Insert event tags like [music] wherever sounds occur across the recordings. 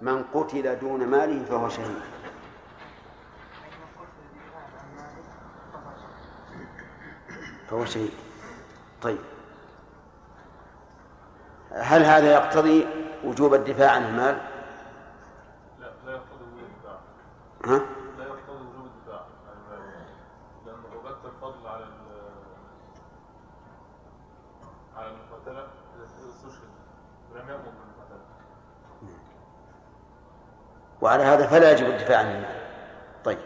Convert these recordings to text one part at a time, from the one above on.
من قتل دون ماله فهو شهيد. فهو شهيد. طيب. هل هذا يقتضي وجوب الدفاع عن المال؟ لا لا يقتضي وجوب الدفاع ها؟ لا يقتضي وجوب الدفاع عن المال لأنه بث الفضل على ال- على المقاتلة إذا استشهد ولم يأمر بالمقاتلة وعلى هذا فلا يجب الدفاع عن المال طيب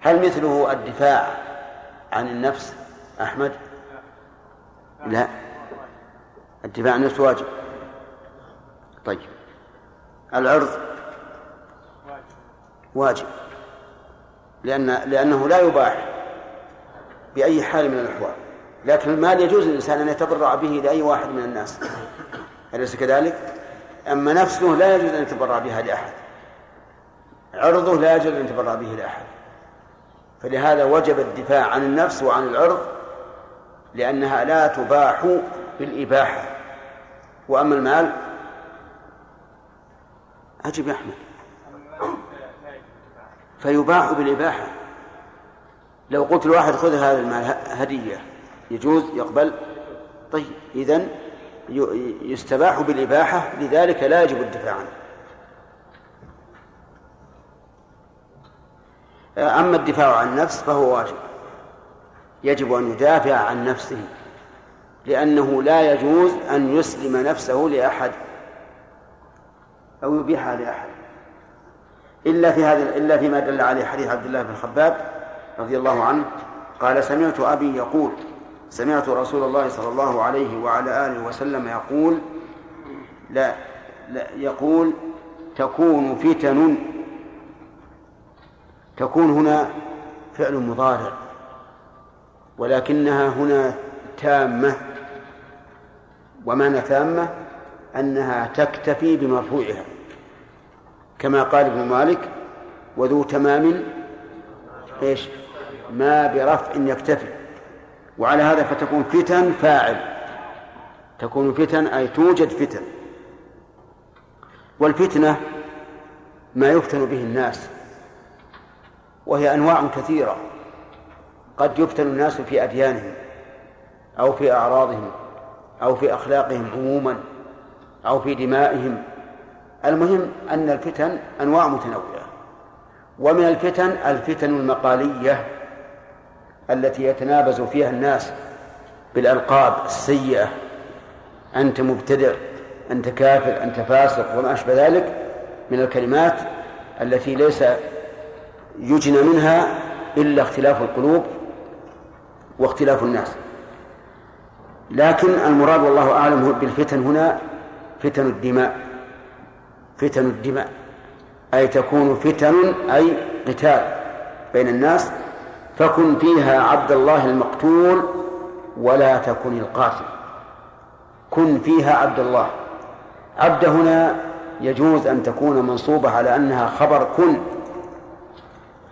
هل مثله الدفاع عن النفس أحمد؟ لا. الدفاع عن النفس واجب. طيب. العرض؟ واجب. لأن لأنه لا يباح بأي حال من الأحوال. لكن المال يجوز للإنسان أن يتبرع به لأي واحد من الناس. أليس كذلك؟ أما نفسه لا يجوز أن يتبرع بها لأحد. عرضه لا يجوز أن يتبرع به لأحد. فلهذا وجب الدفاع عن النفس وعن العرض لأنها لا تباح بالإباحة وأما المال أجب يا أحمد. فيباح بالإباحة. لو قلت لواحد خذ هذا المال هدية يجوز؟ يقبل؟ طيب إذن يستباح بالإباحة لذلك لا يجب الدفاع عنه. أما الدفاع عن النفس فهو واجب. يجب أن يدافع عن نفسه لأنه لا يجوز أن يسلم نفسه لأحد أو يبيحها لأحد. إلا في هذا إلا فيما دل عليه حديث عبد الله بن خباب رضي الله عنه قال سمعت أبي يقول سمعت رسول الله صلى الله عليه وعلى آله وسلم يقول لا, لا يقول تكون فتن تكون هنا فعل مضارع ولكنها هنا تامة ومعنى تامة أنها تكتفي بمرفوعها كما قال ابن مالك وذو تمام إيش؟ ما برفع يكتفي وعلى هذا فتكون فتن فاعل تكون فتن أي توجد فتن. والفتنة ما يفتن به الناس وهي أنواع كثيرة. قد يفتن الناس في أديانهم أو في أعراضهم أو في أخلاقهم عموما أو في دمائهم. المهم أن الفتن أنواع متنوعة ومن الفتن الفتن المقالية التي يتنابز فيها الناس بالألقاب السيئة. أنت مبتدع أنت كافر أنت فاسق وما أشبه ذلك من الكلمات التي ليس يجنى منها إلا اختلاف القلوب واختلاف الناس. لكن المراد والله أعلم بالفتن هنا فتن الدماء. فتن الدماء. أي تكون فتن أي قتال بين الناس. فكن فيها عبد الله المقتول ولا تكن القاتل. كن فيها عبد الله. عبد هنا يجوز أن تكون منصوبة على أنها خبر كن.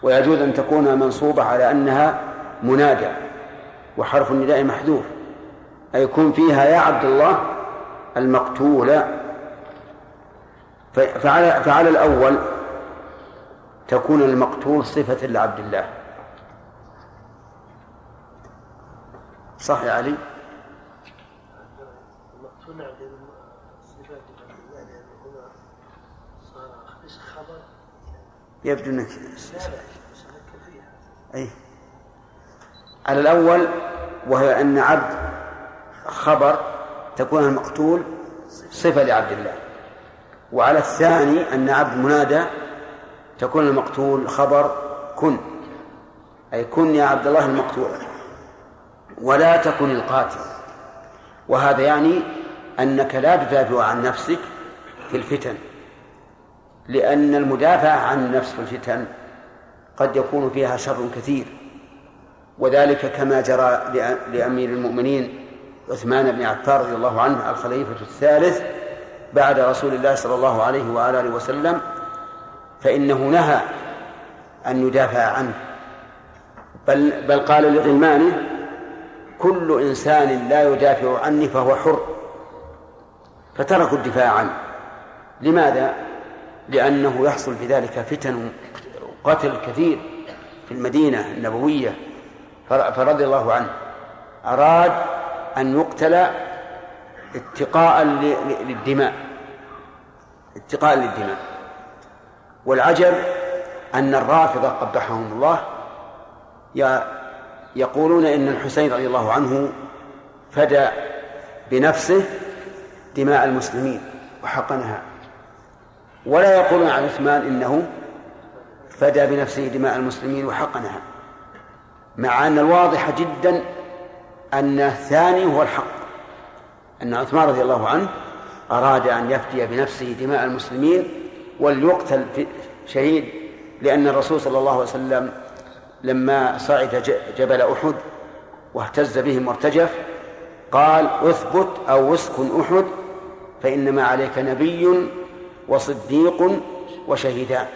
ويجوز أن تكون منصوبة على أنها منادى وحرف النداء محذوف أي كن فيها يا عبد الله المقتول. فعلى, فعلى الأول تكون المقتول صفة لعبد الله. صح يا علي المقتول نعدل صفات الله لأنه هنا صار اسم خبر يبدو فيها أي. على الأول وهي أن عبد خبر تكون المقتول صفة لعبد الله. وعلى الثاني أن عبد منادى تكون المقتول خبر كن. أي كن يا عبد الله المقتول. ولا تكن القاتل. وهذا يعني أنك لا تدافع عن نفسك في الفتن. لأن المدافع عن في الفتن قد يكون فيها شر كثير. وذلك كما جرى لأمير المؤمنين عثمان بن عفان رضي الله عنه الخليفة الثالث بعد رسول الله صلى الله عليه وآله وسلم فإنه نهى أن يدافع عنه. بل بل قال لغلمانه كل إنسان لا يدافع عني فهو حر. فتركوا الدفاع عنه. لماذا؟ لأنه يحصل بذلك فتن وقتل كثير في المدينة النبوية. فرضي الله عنه. أراد أن يقتل اتقاء للدماء. اتقاء للدماء. والعجب أن الرافضة قبحهم الله يقولون إن الحسين رضي الله عنه فدى بنفسه دماء المسلمين وحقنها. ولا يقولون عن عثمان إنه فدى بنفسه دماء المسلمين وحقنها مع أن الواضح جدا أن الثاني هو الحق أن عثمان رضي الله عنه أراد أن يفدي بنفسه دماء المسلمين وليقتل شهيد لأن الرسول صلى الله عليه وسلم لما صعد جبل أحد واهتز بهم وارتجف قال اثبت أو اسكن أحد فإنما عليك نبي وصديق وشهيدان.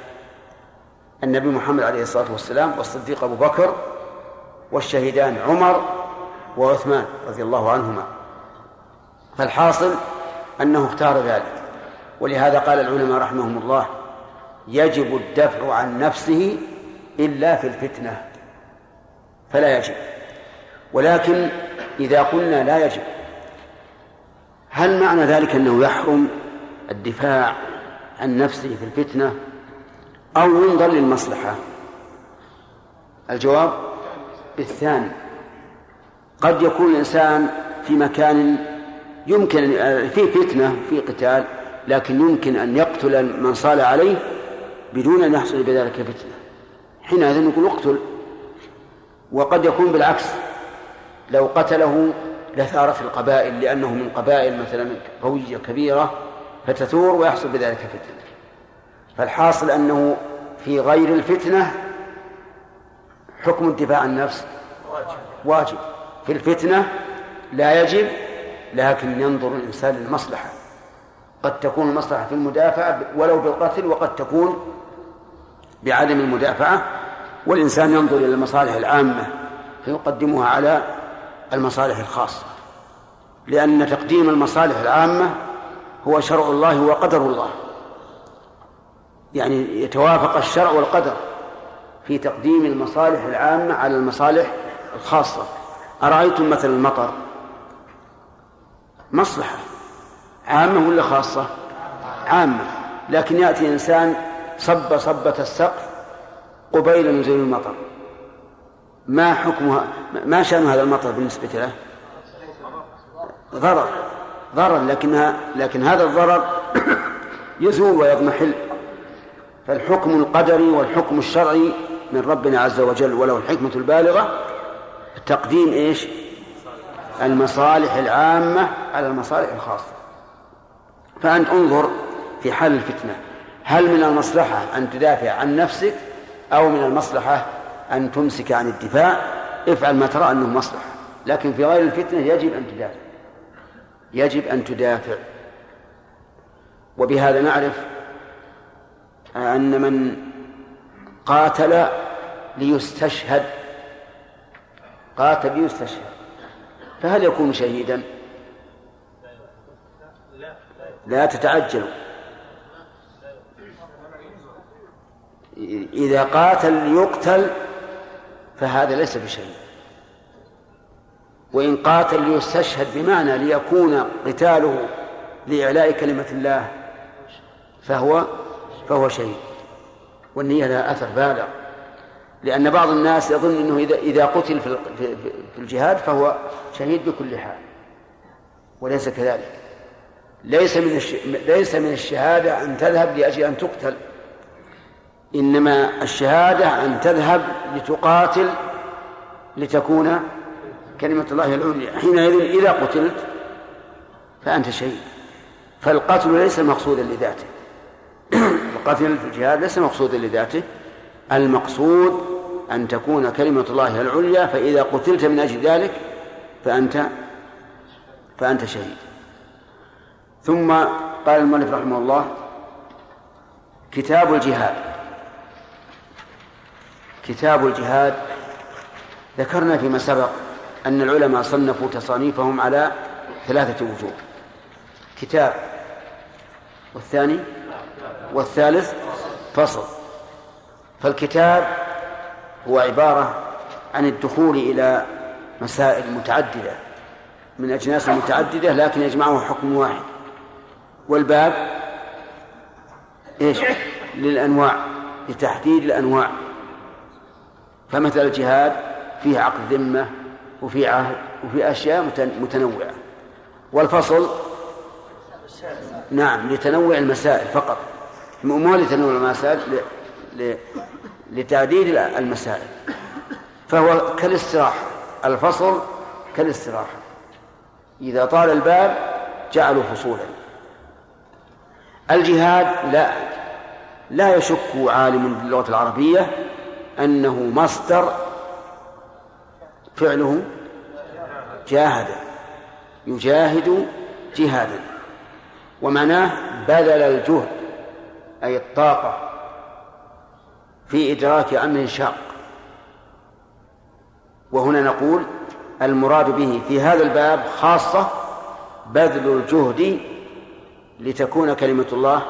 النبي محمد عليه الصلاة والسلام والصديق أبو بكر والشهيدان عمر وعثمان رضي الله عنهما. فالحاصل أنه اختار ذلك. ولهذا قال العلماء رحمهم الله يجب الدفع عن نفسه إلا في الفتنة. فلا يجب. ولكن إذا قلنا لا يجب هل معنى ذلك أنه يحرم الدفاع عن نفسه في الفتنة أو ينظر للمصلحة. الجواب بالثاني قد يكون الإنسان في مكان يمكن فيه فتنة في قتال لكن يمكن أن يقتل من صال عليه بدون أن يحصل بذلك فتنة حينئذ نقول اقتل. وقد يكون بالعكس لو قتله لثارت القبائل لأنه من قبائل مثلا قوية كبيرة فتثور ويحصل بذلك فتنة. فالحاصل أنه في غير الفتنة حكم الدفاع عن النفس واجب. في الفتنة لا يجب لكن ينظر الإنسان للمصلحة. قد تكون المصلحة في المدافعة ولو بالقتل وقد تكون بعدم المدافعة. والإنسان ينظر إلى المصالح العامة فيقدمها على المصالح الخاصة. لأن تقديم المصالح العامة هو شرع الله وقدر الله. يعني يتوافق الشرع والقدر في تقديم المصالح العامة على المصالح الخاصة. أرأيتم مثل المطر؟ مصلحة. عامة ولا خاصة؟ عامة. لكن يأتي إنسان صب صبة السقف قبيل نزول المطر. ما حكمها؟ ما شأن هذا المطر بالنسبة له؟ ضرر ضرر لكنها لكن هذا الضرر [coughs] يزول ويضمحل. فالحكم القدري والحكم الشرعي من ربنا عز وجل وله الحكمة البالغة تقديم إيش؟ المصالح العامة على المصالح الخاصة. فأنت انظر في حال الفتنة. هل من المصلحة أن تدافع عن نفسك أو من المصلحة أن تمسك عن الدفاع؟ افعل ما ترى أنه مصلحة. لكن في غير الفتنة يجب أن تدافع. يجب أن تدافع. وبهذا نعرف أن من قاتل ليستشهد قاتل ليستشهد فهل يكون شهيدا؟ لا تتعجلوا إذا قاتل ليقتل فهذا ليس بشيء وإن قاتل ليستشهد بمعنى ليكون قتاله لإعلاء كلمة الله فهو فهو شهيد. والنية لها أثر بالغ. لأن بعض الناس يظن أنه إذا إذا قتل في في الجهاد فهو شهيد بكل حال. وليس كذلك. ليس من ليس من الشهادة أن تذهب لأجل أن تقتل. إنما الشهادة أن تذهب لتقاتل لتكون كلمة الله العليا. حينئذ إذا قتلت فأنت شهيد. فالقتل ليس مقصودا لذاته. [clears throat] القتل في الجهاد ليس مقصودا لذاته. المقصود أن تكون كلمة الله العليا فإذا قتلت من أجل ذلك فأنت فأنت شهيد. ثم قال المؤلف رحمه الله كتاب الجهاد. كتاب الجهاد ذكرنا فيما سبق أن العلماء صنفوا تصانيفهم على ثلاثة وجوه. كتاب والثاني والثالث فصل. فالكتاب هو عبارة عن الدخول إلى مسائل متعددة من أجناس متعددة لكن يجمعه حكم واحد. والباب إيش؟ للأنواع لتحديد الأنواع. فمثل الجهاد فيه عقد ذمة وفي عهد وفي أشياء متنوعة. والفصل نعم لتنوع المسائل فقط. مو لتنوع المسائل لتعديل المسائل. فهو كالاستراحة. الفصل كالاستراحة. إذا طال الباب جعلوا فصولا. الجهاد لا. لا يشك عالم باللغة العربية أنه مصدر فعله جاهد يجاهد جهادا. ومعناه بذل الجهد أي الطاقة في إدراك أمر شاق. وهنا نقول المراد به في هذا الباب خاصة بذل الجهد لتكون كلمة الله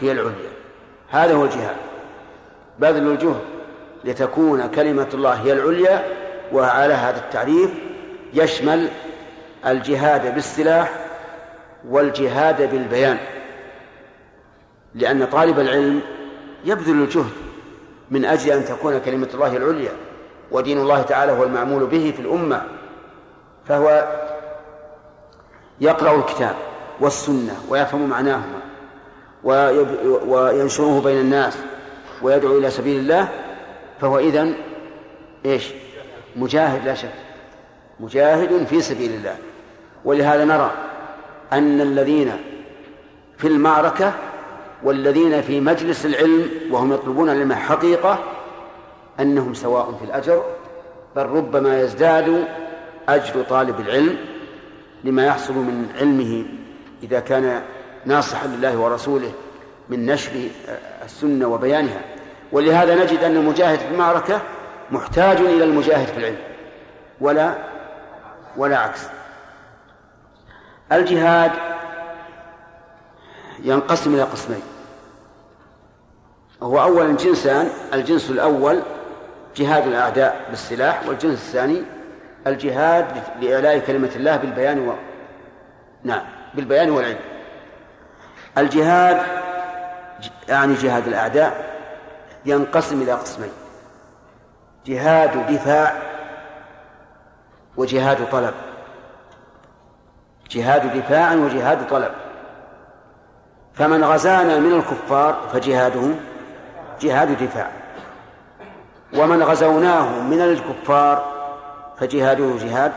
هي العليا. هذا هو الجهاد. بذل الجهد لتكون كلمة الله هي العليا وعلى هذا التعريف يشمل الجهاد بالسلاح والجهاد بالبيان لأن طالب العلم يبذل الجهد من أجل أن تكون كلمة الله العليا ودين الله تعالى هو المعمول به في الأمة. فهو يقرأ الكتاب والسنة ويفهم معناهما وينشره بين الناس ويدعو إلى سبيل الله فهو إذن إيش؟ مجاهد لا شك مجاهد في سبيل الله. ولهذا نرى أن الذين في المعركة والذين في مجلس العلم وهم يطلبون العلم حقيقة أنهم سواء في الأجر بل ربما يزداد أجر طالب العلم لما يحصل من علمه إذا كان ناصحا لله ورسوله من نشر السنة وبيانها. ولهذا نجد أن المجاهد في المعركة محتاج إلى المجاهد في العلم. ولا ولا عكس. الجهاد ينقسم إلى قسمين. هو أولا جنسان الجنس الأول جهاد الأعداء بالسلاح والجنس الثاني الجهاد لإعلاء كلمة الله بالبيان و... نعم بالبيان والعلم. الجهاد يعني جهاد الأعداء ينقسم إلى قسمين. جهاد دفاع وجهاد طلب. جهاد دفاع وجهاد طلب. فمن غزانا من الكفار فجهاده جهاد دفاع. ومن غزوناه من الكفار فجهاده جهاد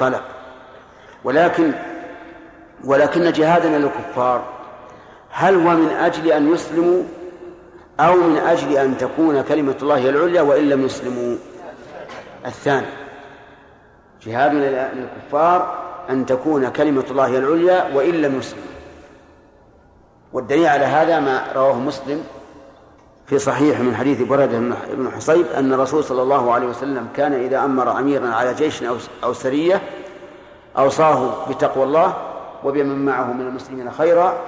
طلب. ولكن ولكن جهادنا للكفار هل هو من أجل أن يسلموا أو من أجل أن تكون كلمة الله العليا وإن لم يسلموا. الثاني جهادنا للكفار أن تكون كلمة الله العليا وإن لم يسلموا. والدليل على هذا ما رواه مسلم في صحيح من حديث برده بن حصيب أن الرسول صلى الله عليه وسلم كان إذا أمر أميرا على جيش أو سرية أوصاه بتقوى الله وبمن معه من المسلمين خيرا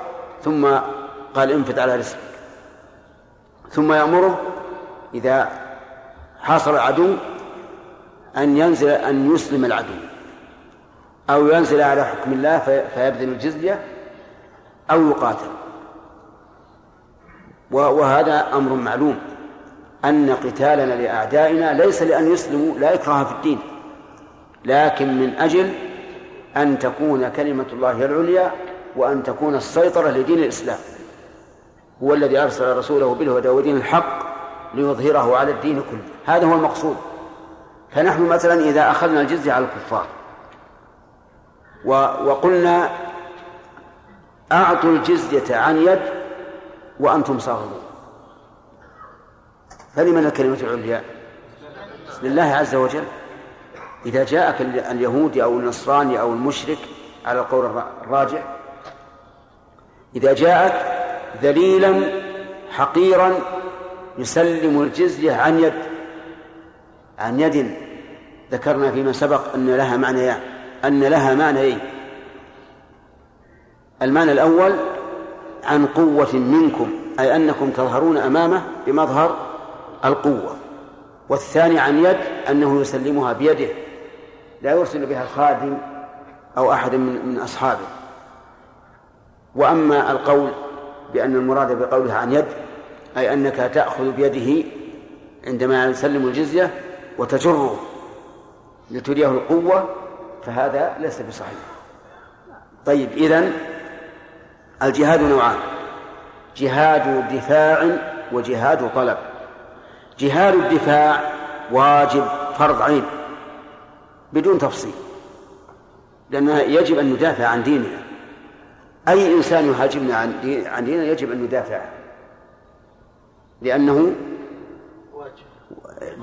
ثم قال انفت على رزقك. ثم يأمره إذا حاصر العدو أن ينزل أن يسلم العدو أو ينزل على حكم الله فيبذل الجزية أو يقاتل. وهذا أمر معلوم أن قتالنا لأعدائنا ليس لأن يسلموا لا إكراه في الدين لكن من أجل أن تكون كلمة الله العليا وأن تكون السيطرة لدين الإسلام. هو الذي أرسل رسوله بالهدى ودين الحق ليظهره على الدين كله. هذا هو المقصود. فنحن مثلا إذا أخذنا الجزية على الكفار وقلنا أعطوا الجزية عن يد وأنتم صاغرون. فلمن الكلمة العليا؟ لله عز وجل. إذا جاءك اليهودي أو النصراني أو المشرك على القول الراجع إذا جاءك ذليلا حقيرا يسلم الجزية عن يد عن يد. ذكرنا فيما سبق أن لها معنيان أن لها معنيين المعنى الأول عن قوة منكم أي أنكم تظهرون أمامه بمظهر القوة. والثاني عن يد أنه يسلمها بيده. لا يرسل بها الخادم أو أحد من من أصحابه. وأما القول بأن المراد بقولها عن يد أي أنك تأخذ بيده عندما يسلم الجزية وتجره لتريه القوة فهذا ليس بصحيح. طيب إذن الجهاد نوعان جهاد دفاع وجهاد طلب. جهاد الدفاع واجب فرض عين بدون تفصيل لأنه يجب أن ندافع عن ديننا أي إنسان يهاجمنا عن ديننا يجب أن ندافع لأنه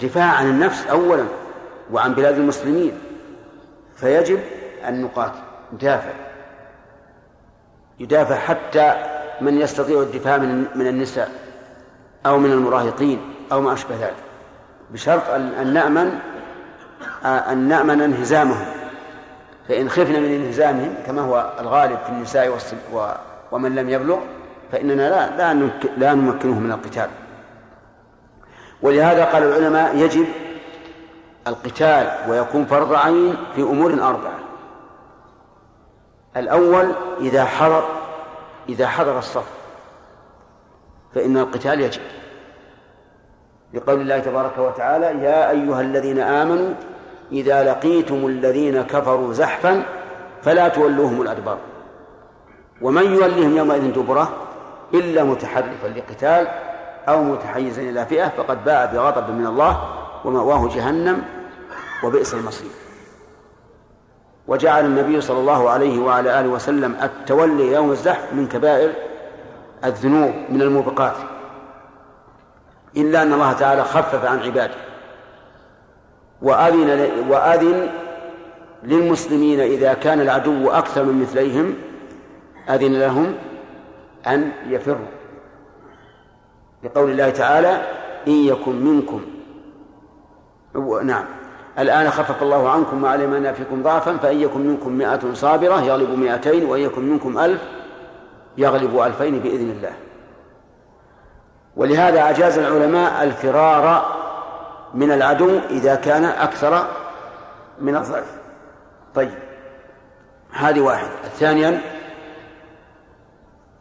دفاع عن النفس أولا وعن بلاد المسلمين فيجب أن نقاتل ندافع يدافع حتى من يستطيع الدفاع من من النساء أو من المراهقين أو ما أشبه ذلك بشرط أن نأمن أن نأمن انهزامهم. فإن خفنا من انهزامهم كما هو الغالب في النساء ومن لم يبلغ فإننا لا لا لا نمكنهم من القتال. ولهذا قال العلماء يجب القتال ويكون فرض عين في أمور أربعة. الأول إذا حضر إذا حضر الصف. فإن القتال يجب. لقول الله تبارك وتعالى يا أيها الذين آمنوا إذا لقيتم الذين كفروا زحفا فلا تولوهم الأدبار. ومن يولهم يومئذ دبرة إلا متحرفا لقتال أو متحيزا إلى فئة فقد باع بغضب من الله ومأواه جهنم وبئس المصير. وجعل النبي صلى الله عليه وعلى آله وسلم التولي يوم الزحف من كبائر الذنوب من الموبقات. إلا أن الله تعالى خفف عن عباده. وأذن وأذن للمسلمين إذا كان العدو أكثر من مثليهم أذن لهم أن يفروا. لقول الله تعالى إن يكن منكم. نعم. الآن خفف الله عنكم وعلم أن فيكم ضعفا فإن يكن منكم مائة صابرة يغلب مائتين وإن يكن منكم ألف يغلب ألفين بإذن الله. ولهذا أجاز العلماء الفرار من العدو إذا كان أكثر من الضعف طيب هذه واحد. ثانيا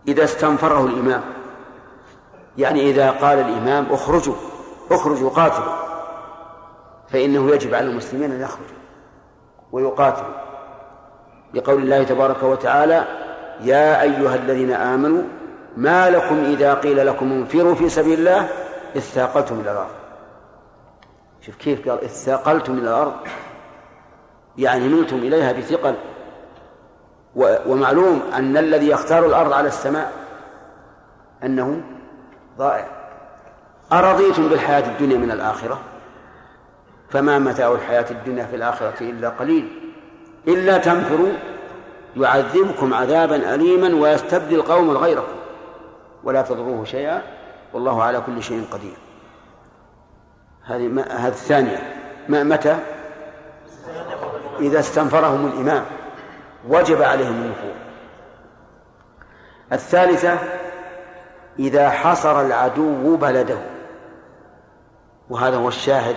إذا استنفره الإمام. يعني إذا قال الإمام اخرجوا اخرجوا قاتلوا. فإنه يجب على المسلمين أن يخرجوا ويقاتلوا. لقول الله تبارك وتعالى يا أيها الذين آمنوا ما لكم إذا قيل لكم انفروا في سبيل الله اثاقلتم إلى الأرض شوف كيف قال اثاقلتم إلى الأرض. يعني نلتم إليها بثقل. ومعلوم أن الذي يختار الأرض على السماء أنه ضائع. أرضيتم بالحياة الدنيا من الآخرة؟ فما متاع الحياة الدنيا في الآخرة إلا قليل. إلا تنفروا يعذبكم عذابا أليما ويستبدل قوما غيركم. ولا تضروه شيئا. والله على كل شيء قدير. هذه هذه الثانية. ما متى؟ إذا استنفرهم الإمام. وجب عليهم النفور الثالثة إذا حصر العدو بلده. وهذا هو الشاهد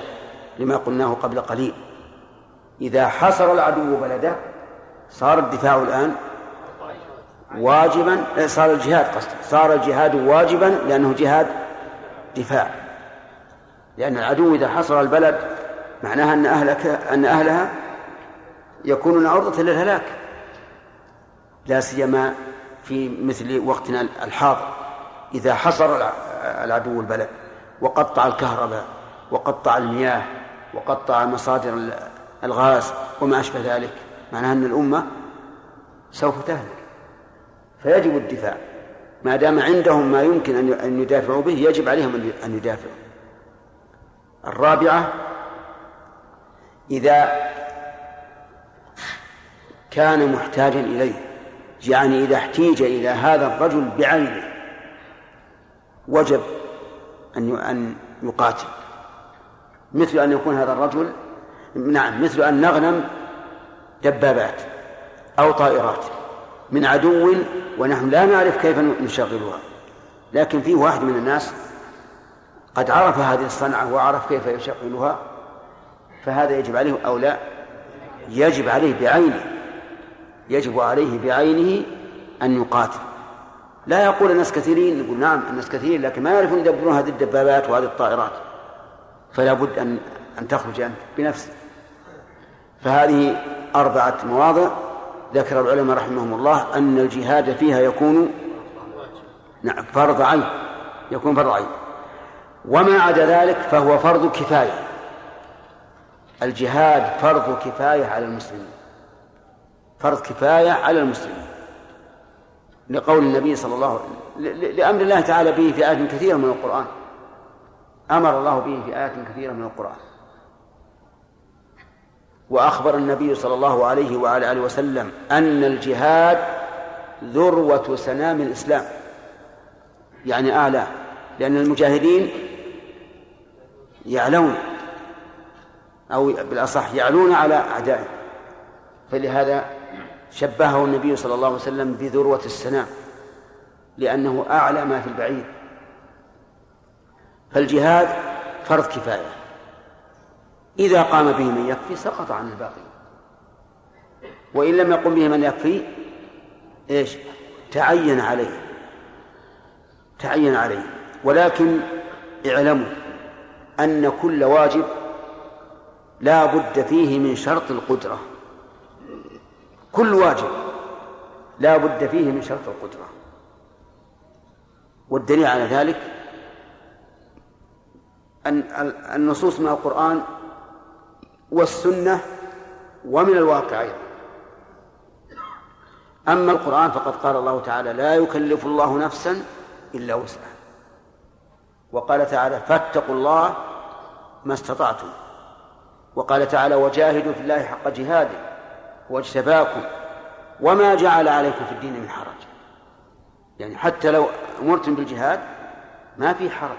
لما قلناه قبل قليل. إذا حصر العدو بلده صار الدفاع الآن واجبا صار الجهاد قصد صار الجهاد واجبا لأنه جهاد دفاع. لأن العدو إذا حصر البلد معناها أن أهلك أن أهلها يكونون عرضة للهلاك. لا سيما في مثل وقتنا الحاضر. إذا حصر العدو البلد وقطع الكهرباء وقطع المياه وقطع مصادر الغاز وما أشبه ذلك معناها أن الأمة سوف تهلك. فيجب الدفاع. ما دام عندهم ما يمكن أن يدافعوا به يجب عليهم أن يدافعوا. الرابعة إذا كان محتاجا إليه يعني إذا احتيج إلى هذا الرجل بعينه وجب أن أن يقاتل. مثل أن يكون هذا الرجل نعم مثل أن نغنم دبابات أو طائرات من عدو ونحن لا نعرف كيف نشغلها لكن فيه واحد من الناس قد عرف هذه الصنعة وعرف كيف يشغلها فهذا يجب عليه أو لا؟ يجب عليه بعينه يجب عليه بعينه أن يقاتل. لا يقول الناس كثيرين نقول نعم الناس كثيرين لكن ما يعرفون يدبرون هذه الدبابات وهذه الطائرات. فلا بد أن أن تخرج أنت بنفسك. فهذه أربعة مواضع. ذكر العلماء رحمهم الله أن الجهاد فيها يكون نعم فرض عين يكون فرض عين. وما عدا ذلك فهو فرض كفاية. الجهاد فرض كفاية على المسلمين. فرض كفاية على المسلمين. لقول النبي صلى الله عليه وسلم لأمر الله تعالى به في آيات كثيرة من القرآن. أمر الله به في آيات كثيرة من القرآن. وأخبر النبي صلى الله عليه وعلى آله وسلم أن الجهاد ذروة سنام الإسلام. يعني أعلى لأن المجاهدين يعلون أو بالأصح يعلون على أعدائهم فلهذا شبهه النبي صلى الله عليه وسلم بذروة السنام لأنه أعلى ما في البعير. فالجهاد فرض كفاية. إذا قام به من يكفي سقط عن الباقي. وإن لم يقم به من يكفي إيش؟ تعين عليه. تعين عليه. ولكن اعلموا أن كل واجب لا بد فيه من شرط القدرة. كل واجب لا بد فيه من شرط القدرة. والدليل على ذلك أن النصوص من القرآن والسنة ومن الواقع أيضا. أما القرآن فقد قال الله تعالى لا يكلف الله نفسا إلا وسعها. وقال تعالى فاتقوا الله ما استطعتم. وقال تعالى وجاهدوا في الله حق جهاده واجتباكم وما جعل عليكم في الدين من حرج. يعني حتى لو أمرتم بالجهاد ما في حرج.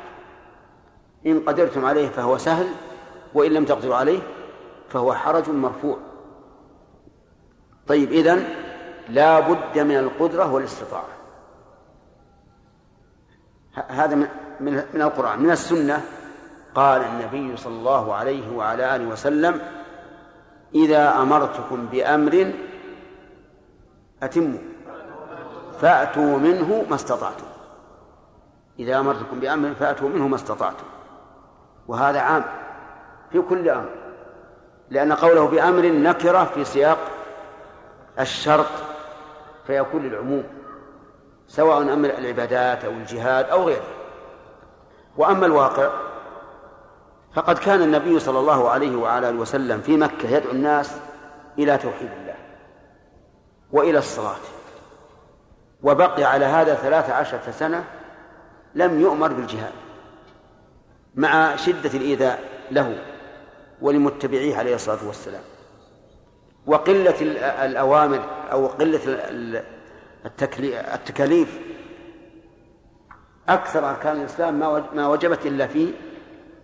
إن قدرتم عليه فهو سهل وإن لم تقدروا عليه فهو حرج مرفوع. طيب إذن لا بد من القدرة والاستطاعة. هذا من القرآن من السنة قال النبي صلى الله عليه وعلى آله وسلم إذا أمرتكم بأمر أتموا فأتوا منه ما استطعتم. إذا أمرتكم بأمر فأتوا منه ما استطعتم. وهذا عام في كل أمر لأن قوله بأمر نكرة في سياق الشرط فيكون للعموم سواء أمر العبادات أو الجهاد أو غيره. وأما الواقع فقد كان النبي صلى الله عليه وعلى آله وسلم في مكة يدعو الناس إلى توحيد الله وإلى الصلاة. وبقي على هذا ثلاث عشرة سنة لم يؤمر بالجهاد مع شدة الإيذاء له ولمتبعيه عليه الصلاة والسلام. وقلة الأوامر أو قلة التكاليف أكثر أركان الإسلام ما وجبت إلا في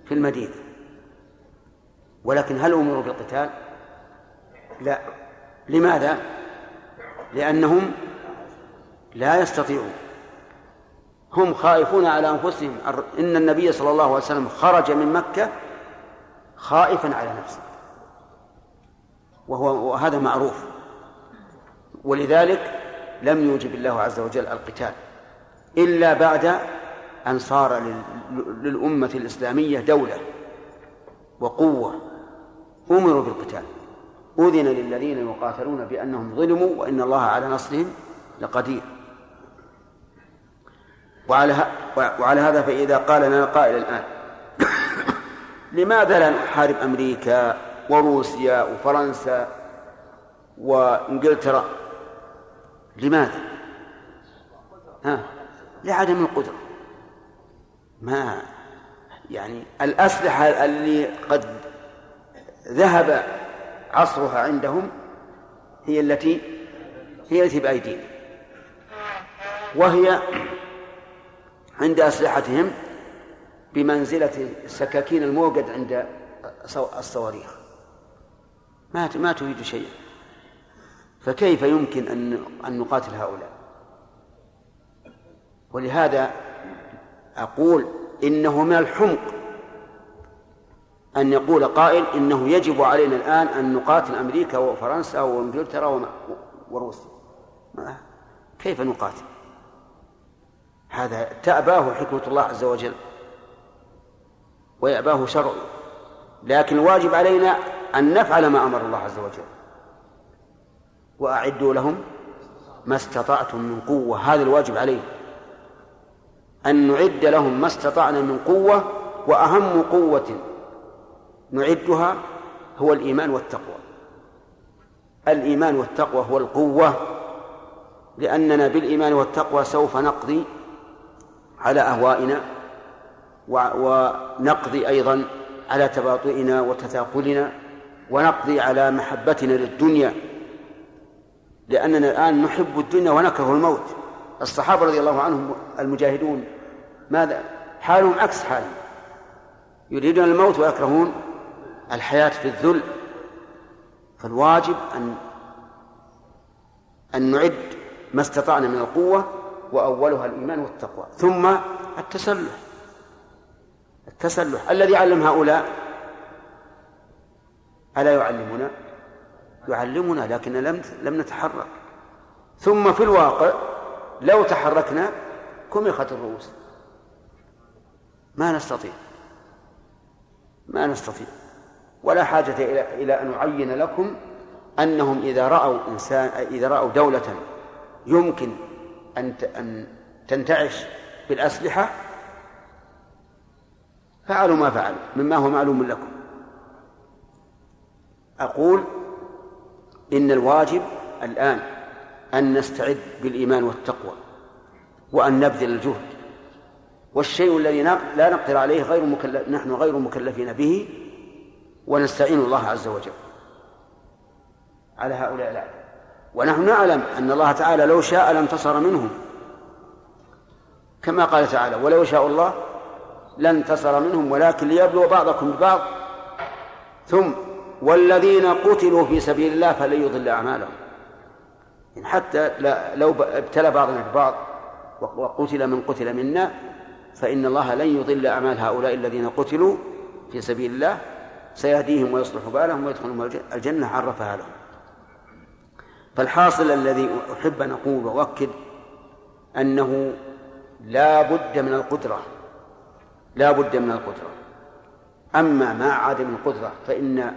في المدينة. ولكن هل أمروا بالقتال؟ لا. لماذا؟ لأنهم لا يستطيعون. هم خائفون على أنفسهم. إن النبي صلى الله عليه وسلم خرج من مكة خائفا على نفسه. وهو وهذا معروف. ولذلك لم يوجب الله عز وجل القتال إلا بعد أن صار للأمة الإسلامية دولة وقوة. أمروا بالقتال. أذن للذين يقاتلون بأنهم ظلموا وإن الله على نصرهم لقدير. وعلى وعلى هذا فإذا قال لنا قائل الآن [coughs] لماذا لا نحارب أمريكا وروسيا وفرنسا وإنجلترا؟ لماذا؟ ها؟ لعدم القدرة. ما يعني الأسلحة اللي قد ذهب عصرها عندهم هي التي هي التي بأيدينا وهي عند أسلحتهم بمنزلة السكاكين الموقد عند الصواريخ. ما ما تريد شيئا. فكيف يمكن أن أن نقاتل هؤلاء؟ ولهذا أقول إنه من الحمق. أن يقول قائل إنه يجب علينا الآن أن نقاتل أمريكا وفرنسا وإنجلترا وروسيا. كيف نقاتل؟ هذا تأباه حكمة الله عز وجل. ويأباه شرعه لكن الواجب علينا أن نفعل ما أمر الله عز وجل. وأعدوا لهم ما استطعتم من قوة. هذا الواجب علينا. أن نعد لهم ما استطعنا من قوة وأهم قوة نعدها هو الإيمان والتقوى. الإيمان والتقوى هو القوة لأننا بالإيمان والتقوى سوف نقضي على أهوائنا ونقضي أيضا على تباطؤنا وتثاقلنا ونقضي على محبتنا للدنيا. لأننا الآن نحب الدنيا ونكره الموت. الصحابة رضي الله عنهم المجاهدون ماذا؟ حالهم عكس حالهم. يريدون الموت ويكرهون الحياة في الذل. فالواجب أن أن نعد ما استطعنا من القوة وأولها الإيمان والتقوى. ثم التسلح. التسلح الذي علم هؤلاء. ألا يعلمنا؟ يعلمنا لكن لم لم نتحرك. ثم في الواقع لو تحركنا كمخت الرؤوس. ما نستطيع. ما نستطيع. ولا حاجة إلى إلى أن أعين لكم أنهم إذا رأوا إنسان إذا رأوا دولة يمكن أن أن تنتعش بالأسلحة فعلوا ما فعلوا مما هو معلوم لكم. أقول إن الواجب الآن أن نستعد بالإيمان والتقوى وأن نبذل الجهد والشيء الذي لا نقدر عليه غير مكلف نحن غير مكلفين به ونستعين الله عز وجل. على هؤلاء الأعداء. ونحن نعلم أن الله تعالى لو شاء لانتصر منهم. كما قال تعالى ولو شاء الله لانتصر منهم ولكن ليبلو بعضكم ببعض. ثم والذين قتلوا في سبيل الله فلن يضل أعمالهم. حتى لو ابتلى بعضنا ببعض وقتل من قتل منا فإن الله لن يضل أعمال هؤلاء الذين قتلوا في سبيل الله. سيهديهم ويصلح بالهم ويدخلهم الجنة عرفها لهم. فالحاصل الذي أحب أن أقول وأؤكد أنه لا بد من القدرة. لا بد من القدرة. أما مع عدم القدرة فإن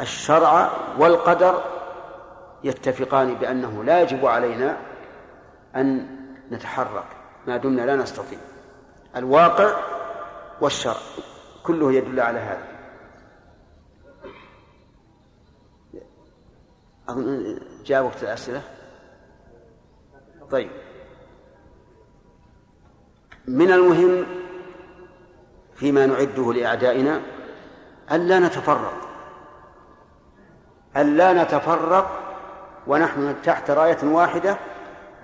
الشرع والقدر يتفقان بأنه لا يجب علينا أن نتحرك. ما دمنا لا نستطيع. الواقع والشرع كله يدل على هذا. أظن جاء وقت الأسئلة. طيب. من المهم فيما نعده لأعدائنا ألا نتفرق. ألا نتفرق ونحن تحت راية واحدة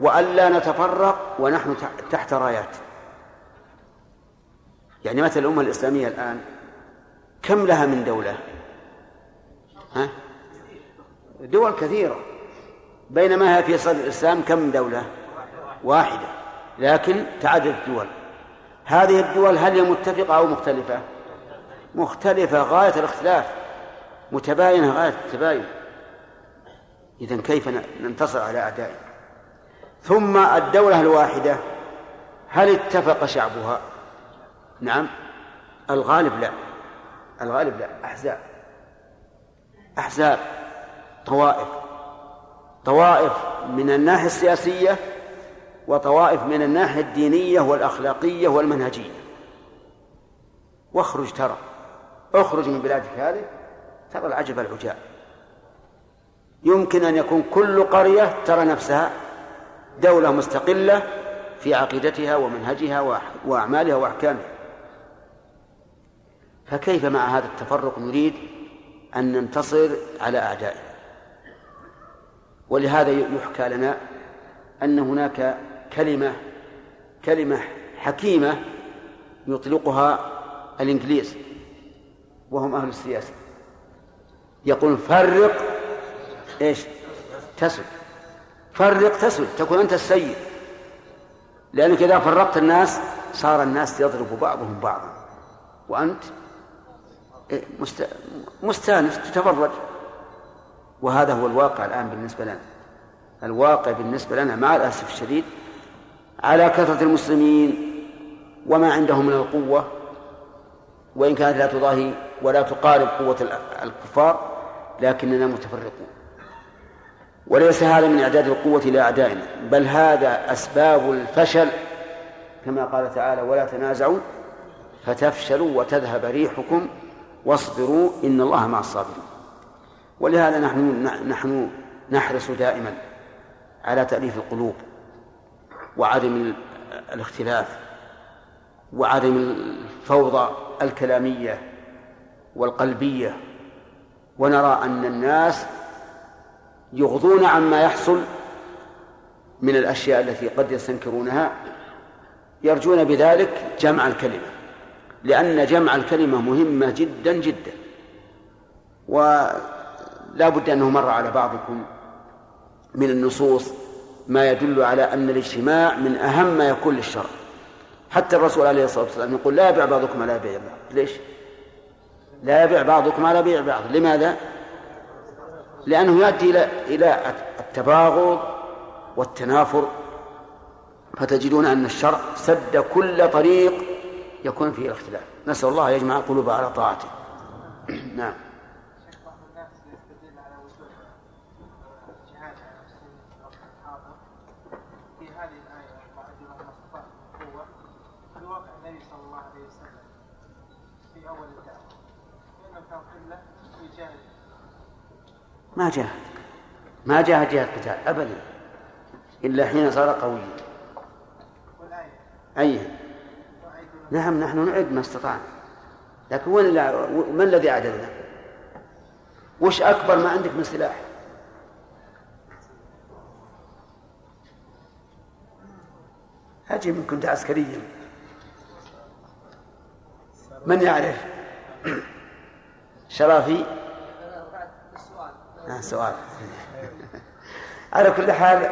وألا نتفرق ونحن تحت رايات. يعني مثل الأمة الإسلامية الآن كم لها من دولة؟ ها؟ دول كثيرة. بينما هي في صدر الإسلام كم دولة؟ واحدة. لكن تعدد الدول. هذه الدول هل هي متفقة أو مختلفة؟ مختلفة غاية الاختلاف. متباينة غاية التباين. إذا كيف ننتصر على أعدائنا؟ ثم الدولة الواحدة هل اتفق شعبها؟ نعم. الغالب لا. الغالب لا. أحزاب. أحزاب. طوائف. طوائف من الناحية السياسية وطوائف من الناحية الدينية والأخلاقية والمنهجية. واخرج ترى. اخرج من بلادك هذه. ترى العجب العجاب. يمكن أن يكون كل قرية ترى نفسها دولة مستقلة في عقيدتها ومنهجها وأعمالها وأحكامها. فكيف مع هذا التفرق نريد أن ننتصر على أعدائنا؟ ولهذا يحكى لنا أن هناك كلمة كلمة حكيمة يطلقها الإنجليز وهم أهل السياسة. يقول فرق إيش؟ تسد فرق تسد تكون أنت السيد. لأنك إذا فرقت الناس صار الناس يضرب بعضهم بعضا. وأنت مستانس تتفرج. وهذا هو الواقع الآن بالنسبة لنا. الواقع بالنسبة لنا مع الأسف الشديد على كثرة المسلمين وما عندهم من القوة وإن كانت لا تضاهي ولا تقارب قوة الكفار لكننا متفرقون. وليس هذا من إعداد القوة لأعدائنا بل هذا أسباب الفشل. كما قال تعالى ولا تنازعوا فتفشلوا وتذهب ريحكم واصبروا إن الله مع الصابرين. ولهذا نحن نحن نحرص دائما على تأليف القلوب وعدم الاختلاف وعدم الفوضى الكلامية والقلبية. ونرى أن الناس يغضون عما يحصل من الأشياء التي قد يستنكرونها يرجون بذلك جمع الكلمة. لأن جمع الكلمة مهمة جدا جدا. ولا بد أنه مر على بعضكم من النصوص ما يدل على أن الاجتماع من أهم ما يكون للشرع. حتى الرسول عليه الصلاة والسلام يقول لا يبيع بعضكم على بيع بعض. ليش؟ لا يبيع بعضكم على بيع بعض. لماذا؟ لأنه يؤدي إلى إلى التباغض والتنافر. فتجدون أن الشرع سد كل طريق يكون فيه الاختلاف. نسأل الله يجمع قلوب على طاعته. [clears throat] نعم. ما جاهد ما جاهد جهة قتال أبدا. إلا حين صار قويا. أي؟ نعم نحن نعد ما استطعنا. لكن وين من الذي أعددنا وش أكبر ما عندك من سلاح؟ أجي من كنت عسكريا. من يعرف؟ شرافي؟ آه سؤال. على كل حال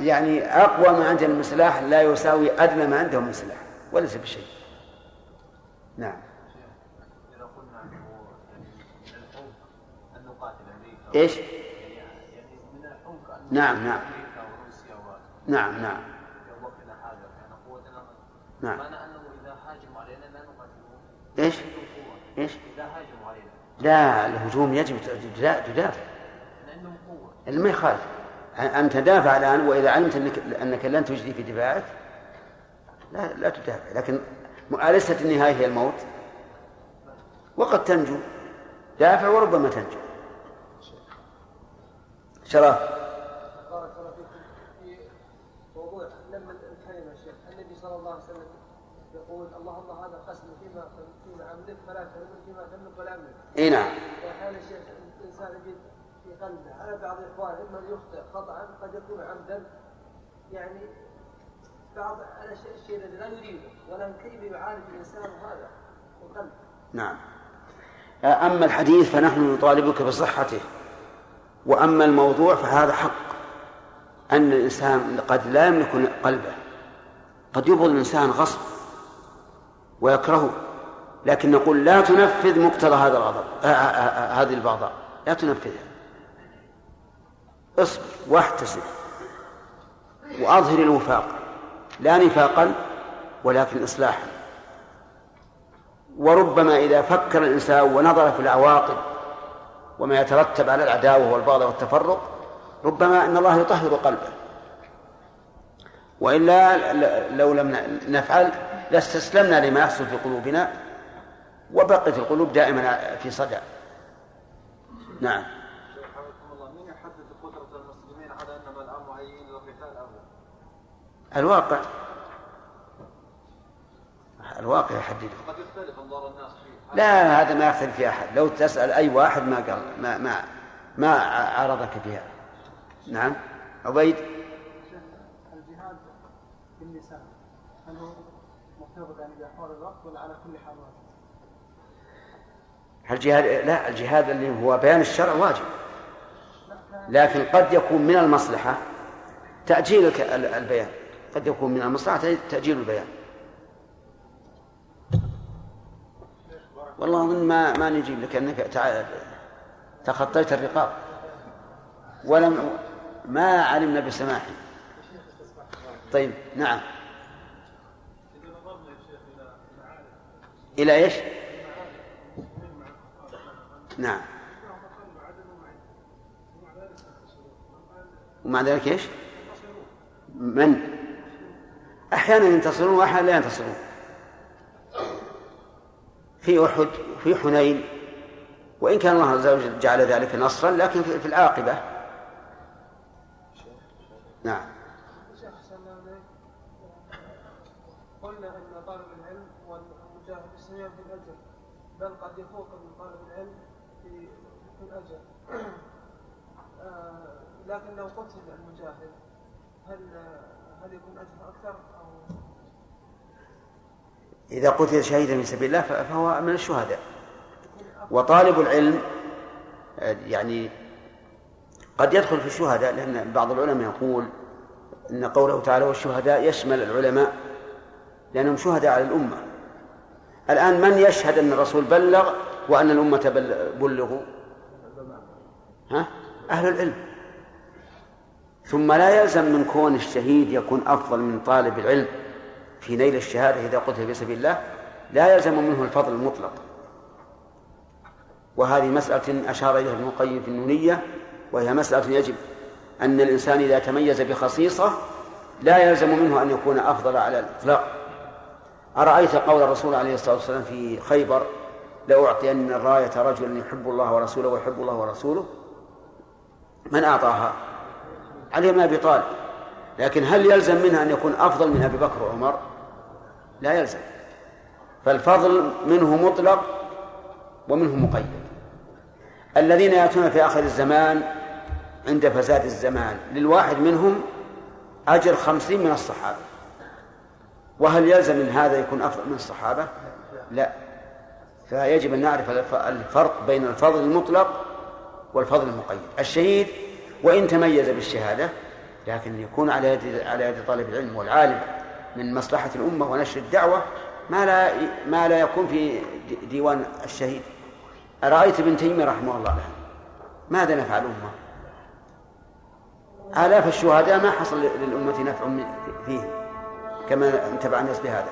يعني أقوى ما عندنا من سلاح لا يساوي أدنى ما عندهم من سلاح وليس بشيء. نعم. إذا قلنا أنه يعني أن نقاتل أمريكا إيش؟ يعني من نعم، نعم. وروسيا نعم نعم. في وقتنا هذا يعني قوتنا نعم. معنى أنه إذا هاجموا علينا لا نقاتلهم. إيش؟ إيش؟ إذا هاجموا علينا. لا الهجوم يجب تدا- تدافع. لأنهم قوة. ما يخالف. أن تدافع الآن وإذا علمت أنك, أنك لن تجدي في دفاعك لا لا تدافع. لكن أليست النهاية هي الموت. وقد تنجو. دافع وربما تنجو. شرف. بارك الله فيكم في موضوع لما الكلمة شيخ النبي صلى الله عليه وسلم يقول اللهم هذا فيما فيما فلا فيما تملك ولا املك إي نعم. واحيانا شيخ الانسان يجد في قلبه على بعض اخوانه اما يخطئ خطا قد يكون عمدا يعني بعض الشيء الذي لا يريده ولكن كيف يعالج الإنسان هذا القلب نعم. أما الحديث فنحن نطالبك بصحته. وأما الموضوع فهذا حق. أن الإنسان قد لا يملك قلبه. قد يبغض الإنسان غصب ويكرهه. لكن نقول لا تنفذ مقتضى هذا الغضب آه، آه، آه، هذه البغضاء. لا تنفذها. اصبر واحتسب. وأظهر الوفاق. لا نفاقا ولكن إصلاحا. وربما إذا فكر الإنسان ونظر في العواقب وما يترتب على العداوة والبغض والتفرق ربما أن الله يطهر قلبه. وإلا لو لم نفعل لاستسلمنا لما يحصل في قلوبنا وبقت القلوب دائما في صدع نعم حفظكم الله من يحدد قدرة المسلمين على أنما الآن مهيئين للقتال أم لا؟ الواقع. الواقع يحدده. قد يختلف انظار الناس فيه. لا هذا ما يختلف في أحد. لو تسأل أي واحد ما قال ما ما ما عارضك فيها نعم. عبيد؟ الجهاد باللسان هل هو مرتبط يعني بأحوال الوقت ولا على كل حال واجب؟ الجهاد لا الجهاد اللي هو بيان الشرع واجب. لكن قد يكون من المصلحة تأجيل الك- ال- البيان. قد يكون من المصلحة تأجيل البيان. والله ما ما نجيب لك أنك تخطيت الرقاب. ولم ما علمنا بسماحه. طيب نعم. إلى إيش؟ نعم. ومع ذلك إيش؟ من؟ أحيانا ينتصرون وأحيانا لا ينتصرون. في أحد وفي حنين وإن كان الله عز وجل جعل ذلك نصرا لكن في العاقبة. نعم. قلنا أن طالب العلم والمجاهد في بل قد يفوق من طالب العلم في في الأجر. [clears throat] آه، لكن لو قتل المجاهد. هل هل يكون أجر أكثر أو إذا قتل شهيدا في سبيل الله فهو من الشهداء. وطالب العلم يعني قد يدخل في الشهداء لأن بعض العلماء يقول إن قوله تعالى والشهداء يشمل العلماء لأنهم شهداء على الأمة. الآن من يشهد أن الرسول بلغ وأن الأمة بلغوا؟ ها؟ أهل العلم. ثم لا يلزم من كون الشهيد يكون أفضل من طالب العلم في نيل الشهادة إذا قتل في سبيل الله لا يلزم منه الفضل المطلق. وهذه مسألة أشار إليها ابن القيم في النونية وهي مسألة يجب أن الإنسان إذا تميز بخصيصة لا يلزم منه أن يكون أفضل على الإطلاق. أرأيت قول الرسول عليه الصلاة والسلام في خيبر لأعطين الراية رجلا يحب الله ورسوله ويحب الله ورسوله من أعطاها؟ علي بن أبي طالب. لكن هل يلزم منها أن يكون أفضل من أبي بكر وعمر؟ لا يلزم. فالفضل منه مطلق ومنه مقيد. الذين يأتون في آخر الزمان عند فساد الزمان للواحد منهم أجر خمسين من الصحابة. وهل يلزم من هذا يكون أفضل من الصحابة؟ لا. فيجب أن نعرف الفرق بين الفضل المطلق والفضل المقيد. الشهيد وإن تميز بالشهادة لكن يكون على يد على يد طالب العلم والعالم من مصلحة الأمة ونشر الدعوة ما لا ما لا يكون في ديوان الشهيد. أرأيت ابن تيمية رحمه الله له ماذا نفع الأمة؟ آلاف الشهداء ما حصل للأمة نفع فيهم كما انتبع الناس بهذا.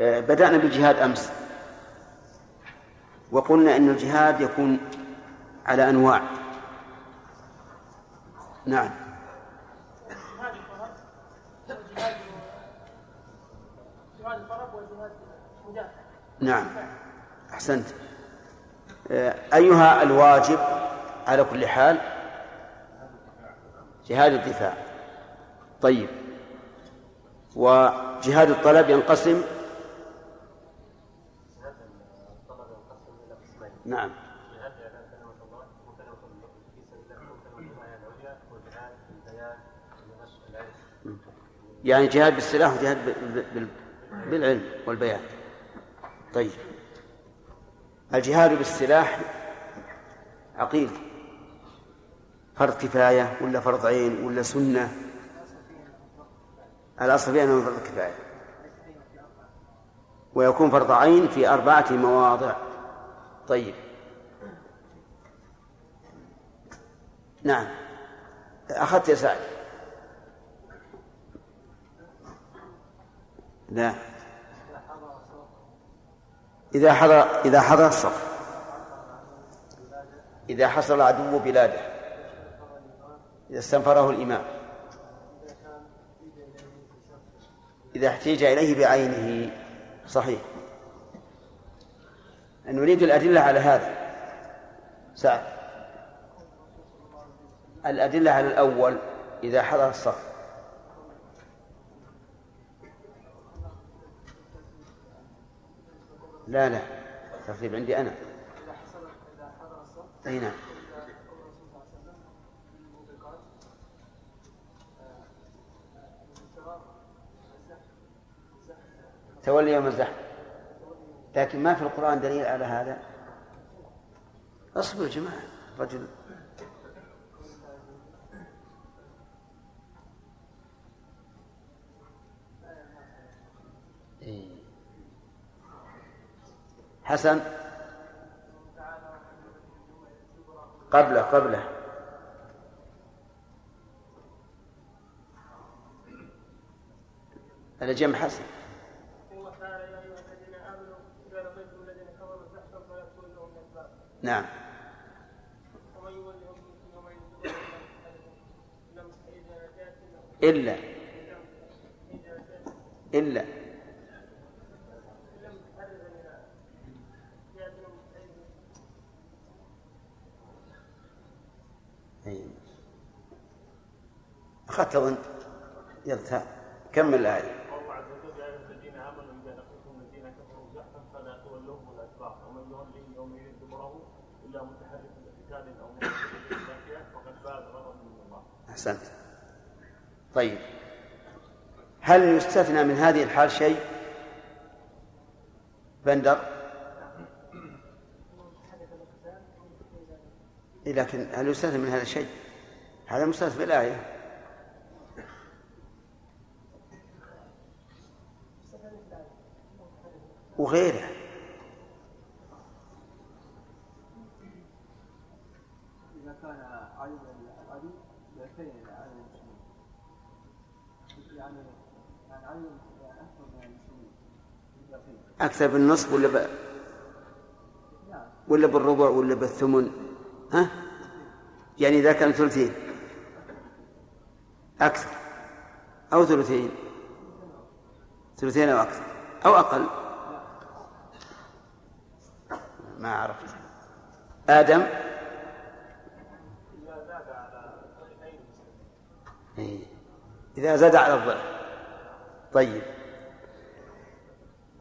آه، بدأنا بالجهاد أمس. وقلنا أن الجهاد يكون على أنواع. نعم. نعم. أحسنت. آه، أيها الواجب على كل حال جهاد الدفاع. طيب. وجهاد الطلب ينقسم نعم. يعني جهاد بالسلاح وجهاد بالعلم والبيان. طيب. الجهاد بالسلاح عقيل فرض كفاية ولا فرض عين ولا سنة؟ الأصل في أنه فرض كفاية. ويكون فرض عين في أربعة مواضع. طيب. نعم. أخذت يا سعد. لا. إذا حضر إذا حضر الصف. إذا حصل العدو بلاده. إذا استنفره الإمام. إذا احتيج إليه بعينه. صحيح. نريد الأدلة على هذا. سعد. الأدلة على الأول إذا حضر الصف. لا لا. ترتيب عندي أنا. أي نعم. تولي يوم الزحف. لكن ما في القرآن دليل على هذا؟ اصبر يا جماعة رجل حسن. قبله قبله. الجمع حسن. نعم. إلا. إلا. أخذت أظن يلا كمل الآية الله عز وجل يا ايها الذين امنوا اذا لقيتم الذين كفروا زحفا فلا تولوهم الادبار ومن يولهم يومئذ دبره الا متحرف لقتال أو متحرف للباقيه فقد فاز غضبا من الله. أحسنت. طيب. هل يستثنى من هذه الحال شيء؟ بندر. إيه، لكن هل يستثنى من هذا الشيء هذا مستثنى بالآية وغيره. أكثر بالنصف ولا ب... ولا بالربع ولا بالثمن؟ ها؟ يعني إذا كان ثلثين. أكثر. أو ثلثين. ثلثين أو أكثر. أو أقل. ما عرفت. آدم؟ إيه. إذا زاد على الضعف طيب.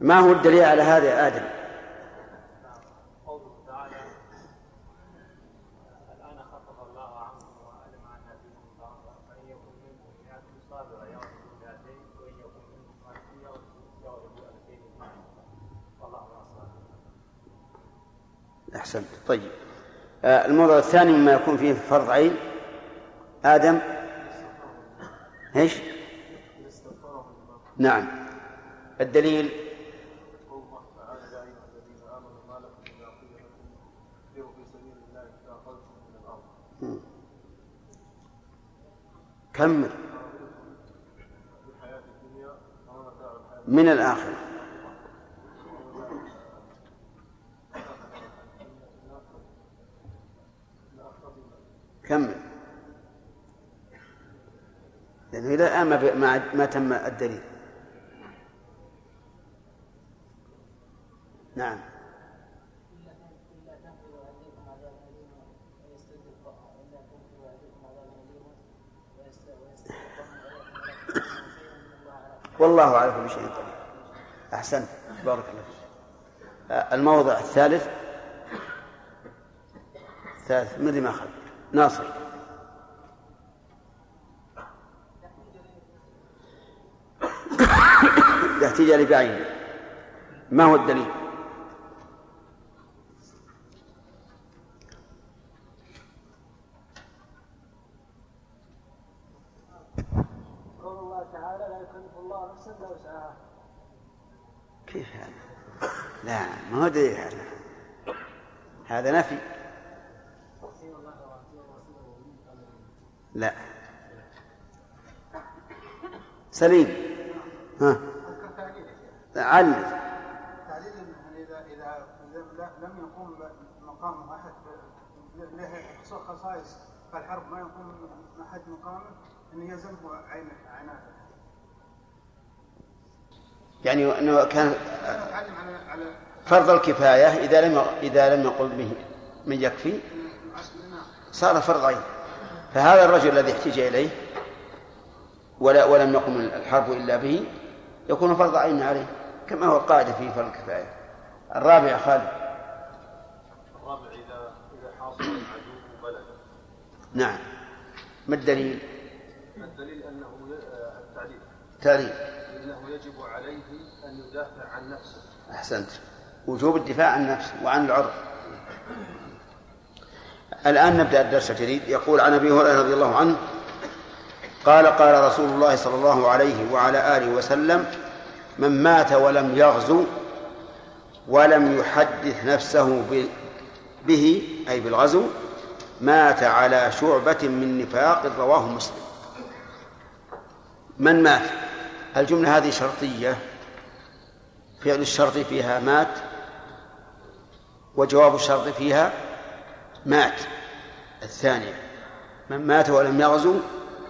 ما هو الدليل على هذا يا آدم. أحسنت. طيب. آه، الموضوع الثاني مما يكون فيه فرض عين. آدم. إيش؟ نعم. الدليل الله تعالى يا ايها الذين امنوا ما لكم اذا قيل لكم انفروا في سبيل الله اثاقلتم من الأرض كمل. من الآخرة كمل. لأنه إلى الآن ما, ما تم الدليل. نعم. والله على كل شيء قدير أحسنت بارك الله آه، الموضع الثالث. الثالث من اللي ما أخذ؟ ناصر. [coughs] الاحتجاج بعينه ما هو الدليل؟ قول الله تعالى لا يكلف الله نفسا الا وسعها كيف هذا؟ لا هذا. هذا نفي. لا. سليم. ها. علم تعليل إذا إذا لم يقوم مقام أحد له خصائص فالحرب ما يقوم أحد مقامه أن يلزمه عين عناته. يعني إنه كان على على فرض الكفاية إذا لم إذا لم يقل به من يكفي صار فرض عين. فهذا الرجل الذي احتج إليه ولا ولم يقم الحرب إلا به يكون فرض عين عليه كما هو القاعده في فرض الكفاية. الرابع يا خالد. الرابع اذا إذا حاصر العدو بلد نعم. ما الدليل؟ الدليل أنه ي- التعليل؟ تعليل. أنه يجب عليه أن يدافع عن نفسه. أحسنت. وجوب الدفاع عن النفس وعن العرض الآن نبدأ الدرس الجديد. يقول عن أبي هريرة رضي الله عنه قال قال رسول الله صلى الله عليه وعلى آله وسلم من مات ولم يغزو ولم يحدث نفسه به أي بالغزو مات على شعبة من نفاق رواه مسلم. من مات؟ الجملة هذه شرطية؟ فعل الشرط فيها مات؟ وجواب الشرط فيها مات. الثانية من مات ولم يغزو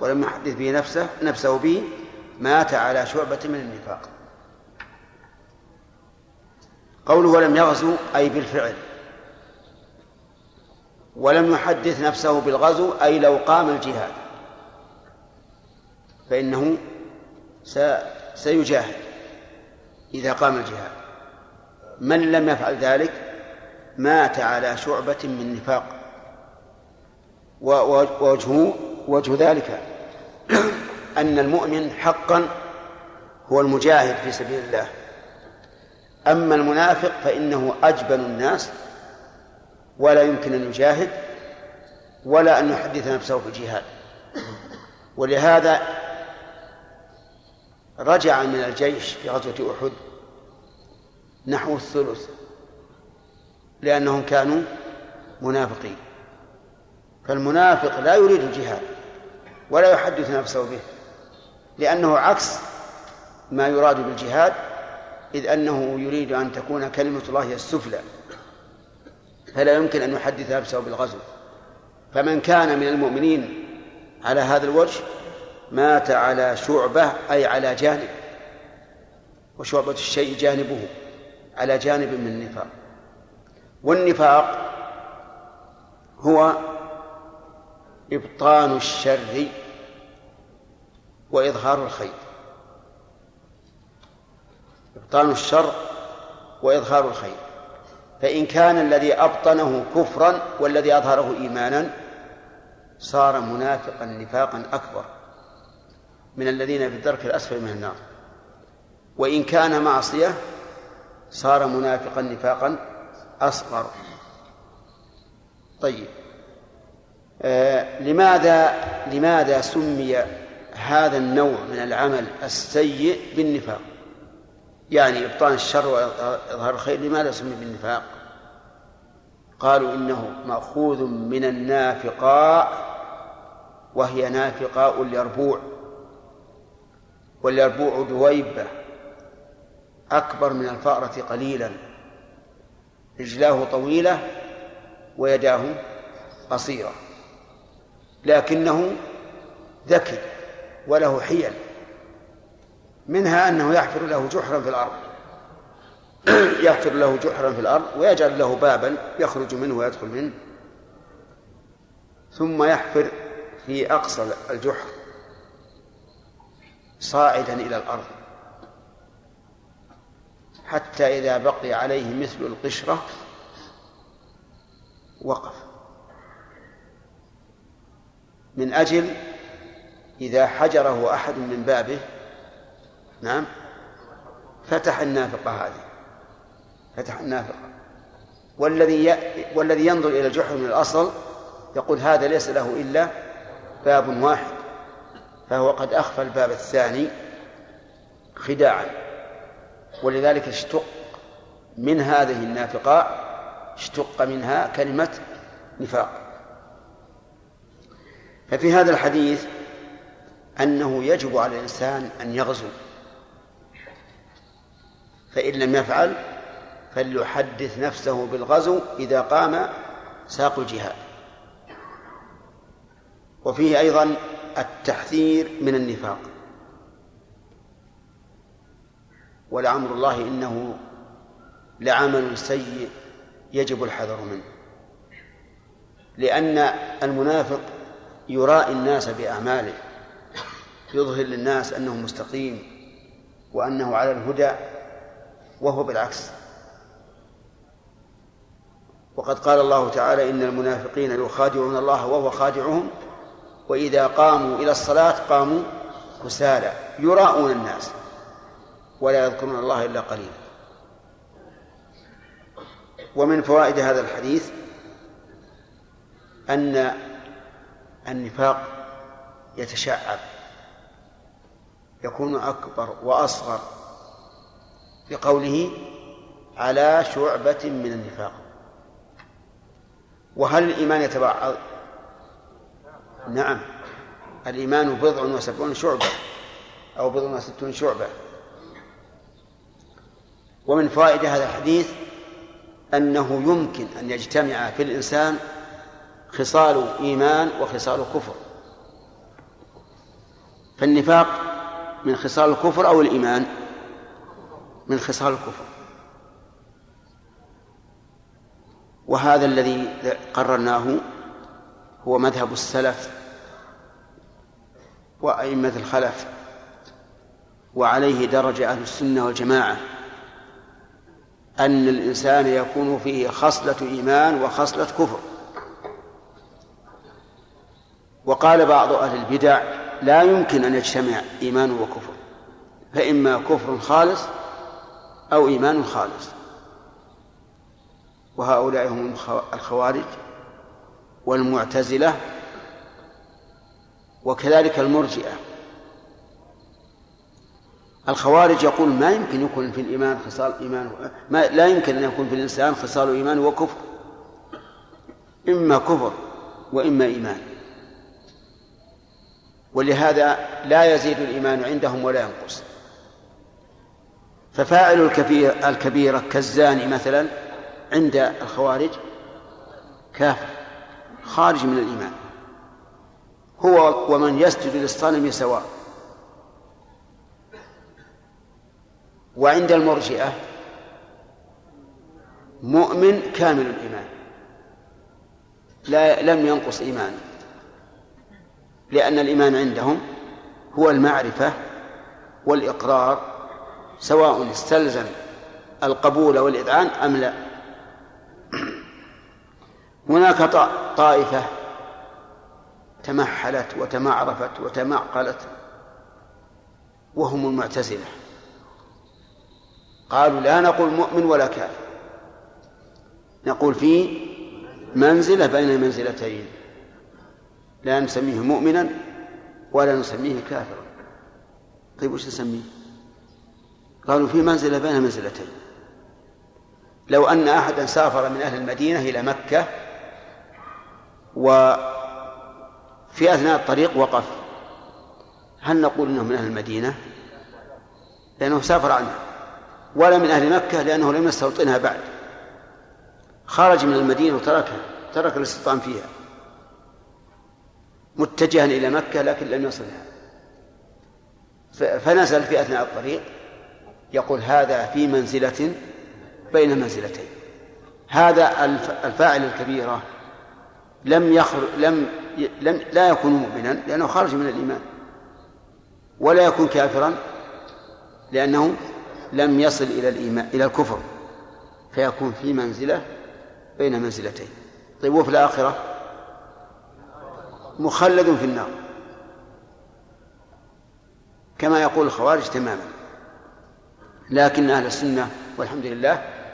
ولم يحدث به نفسه نفسه به مات على شعبة من النفاق. قوله ولم يغزو أي بالفعل. ولم يحدث نفسه بالغزو أي لو قام الجهاد. فإنه سيجاهد إذا قام الجهاد. من لم يفعل ذلك؟ مات على شعبة من نفاق. ووجهه وجه ذلك أن المؤمن حقا هو المجاهد في سبيل الله. أما المنافق فإنه أجبن الناس ولا يمكن أن يجاهد ولا أن يحدث نفسه بالجهاد ولهذا رجع من الجيش في غزوة أحد نحو الثلث لأنهم كانوا منافقين. فالمنافق لا يريد الجهاد ولا يحدث نفسه به لأنه عكس ما يراد بالجهاد إذ أنه يريد أن تكون كلمة الله هي السفلى. فلا يمكن أن يحدث نفسه بالغزو. فمن كان من المؤمنين على هذا الوجه مات على شعبة أي على جانب. وشعبة الشيء جانبه على جانب من النفاق. والنفاق هو إبطان الشر وإظهار الخير. إبطان الشر وإظهار الخير. فإن كان الذي أبطنه كفرا والذي أظهره إيمانا صار منافقا نفاقا أكبر من الذين في الدرك الأسفل من النار. وإن كان معصية صار منافقا نفاقا أصغر. طيب. آه لماذا لماذا سمي هذا النوع من العمل السيء بالنفاق؟ يعني إبطان الشر وإظهار الخير لماذا سمي بالنفاق؟ قالوا إنه مأخوذ من النافقاء وهي نافقاء اليربوع. واليربوع دويبة أكبر من الفأرة قليلا. رجلاه طويلة ويداه قصيرة لكنه ذكي وله حيل منها أنه يحفر له جحرا في الأرض [clears throat] يحفر له جحرا في الأرض ويجعل له بابا يخرج منه ويدخل منه ثم يحفر في أقصى الجحر صاعدا إلى الأرض. حتى إذا بقي عليه مثل القشرة وقف. من أجل إذا حجره أحد من بابه نعم فتح النافقة هذه. فتح النافقة. والذي ي... والذي ينظر إلى الجحر من الأصل يقول هذا ليس له إلا باب واحد فهو قد أخفى الباب الثاني خداعا. ولذلك اشتق من هذه النافقاء اشتق منها كلمة نفاق. ففي هذا الحديث أنه يجب على الإنسان أن يغزو. فإن لم يفعل فليحدث نفسه بالغزو إذا قام ساق الجهاد. وفيه أيضا التحذير من النفاق. ولعمر الله إنه لعمل سيء يجب الحذر منه. لأن المنافق يرائي الناس بأعماله يظهر للناس أنه مستقيم وأنه على الهدى وهو بالعكس. وقد قال الله تعالى إن المنافقين يخادعون الله وهو خادعهم وإذا قاموا إلى الصلاة قاموا كسالى يراءون الناس. ولا يذكرون الله إلا قليلا. ومن فوائد هذا الحديث أن النفاق يتشعب يكون أكبر وأصغر بقوله على شعبة من النفاق. وهل الإيمان يتبعض؟ نعم الإيمان بضع وسبعون شعبة أو بضع وستون شعبة. ومن فوائد هذا الحديث أنه يمكن أن يجتمع في الإنسان خصال إيمان وخصال كفر. فالنفاق من خصال الكفر أو الإيمان؟ من خصال الكفر. وهذا الذي قررناه هو مذهب السلف وأئمة الخلف وعليه درج أهل السنة والجماعة. أن الإنسان يكون فيه خصلة إيمان وخصلة كفر. وقال بعض أهل البدع لا يمكن أن يجتمع إيمان وكفر فإما كفر خالص أو إيمان خالص. وهؤلاء هم الخوارج والمعتزلة وكذلك المرجئة. الخوارج يقول ما يمكن يكون في الإيمان خصال إيمان ما لا يمكن أن يكون في الإنسان خصال إيمان وكفر. إما كفر وإما إيمان. ولهذا لا يزيد الإيمان عندهم ولا ينقص. ففاعل الكبير الكبيرة كالزاني مثلا عند الخوارج كافر خارج من الإيمان. هو ومن يسجد للصنم سواء. وعند المرجئة مؤمن كامل الإيمان. لا لم ينقص إيمانه لأن الإيمان عندهم هو المعرفة والإقرار سواء استلزم القبول والإذعان أم لا. هناك طائفة تمحلت وتمعرفت وتمعقلت وهم المعتزلة. قالوا لا نقول مؤمن ولا كافر. نقول في منزلة بين المنزلتين. لا نسميه مؤمنا ولا نسميه كافرا. طيب وش نسميه؟ قالوا في منزلة بين منزلتين لو أن أحدا سافر من أهل المدينة إلى مكة وفي أثناء الطريق وقف هل نقول إنه من أهل المدينة؟ لأنه سافر عنها. ولا من أهل مكة لأنه لم يستوطنها بعد. خرج من المدينة وتركها ترك الاستيطان فيها. متجها إلى مكة لكن لم يصلها. فنزل في أثناء الطريق. يقول هذا في منزلة بين منزلتين. هذا الفاعل الكبيرة لم يخرج لم لم لا يكون مؤمنا لأنه خرج من الإيمان. ولا يكون كافرا لأنه لم يصل إلى الإيمان إلى الكفر فيكون في منزلة بين منزلتين. طيب وفي الآخرة؟ مخلد في النار. كما يقول الخوارج تماما. لكن أهل السنة والحمد لله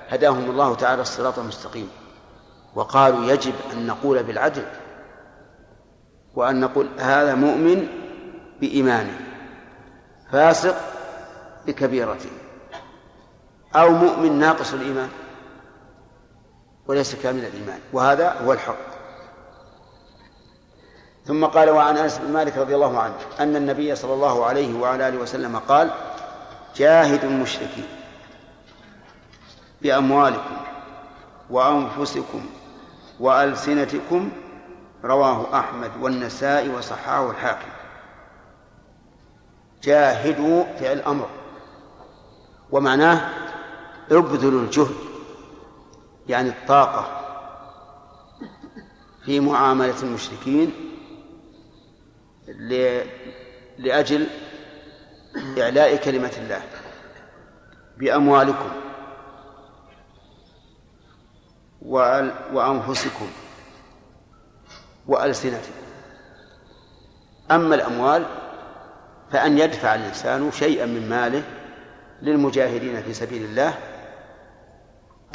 هداهم الله تعالى الصراط المستقيم. وقالوا يجب أن نقول بالعدل وأن نقول هذا مؤمن بإيمانه فاسق بكبيرته. أو مؤمن ناقص الإيمان وليس كامل الإيمان وهذا هو الحق. ثم قال وعن أنس بن مالك رضي الله عنه أن النبي صلى الله عليه وعلى آله وسلم قال جاهدوا المشركين بأموالكم وأنفسكم وألسنتكم رواه أحمد والنسائي وصححه الحاكم. جاهدوا فعل أمر ومعناه ابذلوا الجهد يعني الطاقة في معاملة المشركين لأجل إعلاء كلمة الله بأموالكم وأنفسكم وألسنتكم. أما الأموال فأن يدفع الإنسان شيئا من ماله للمجاهدين في سبيل الله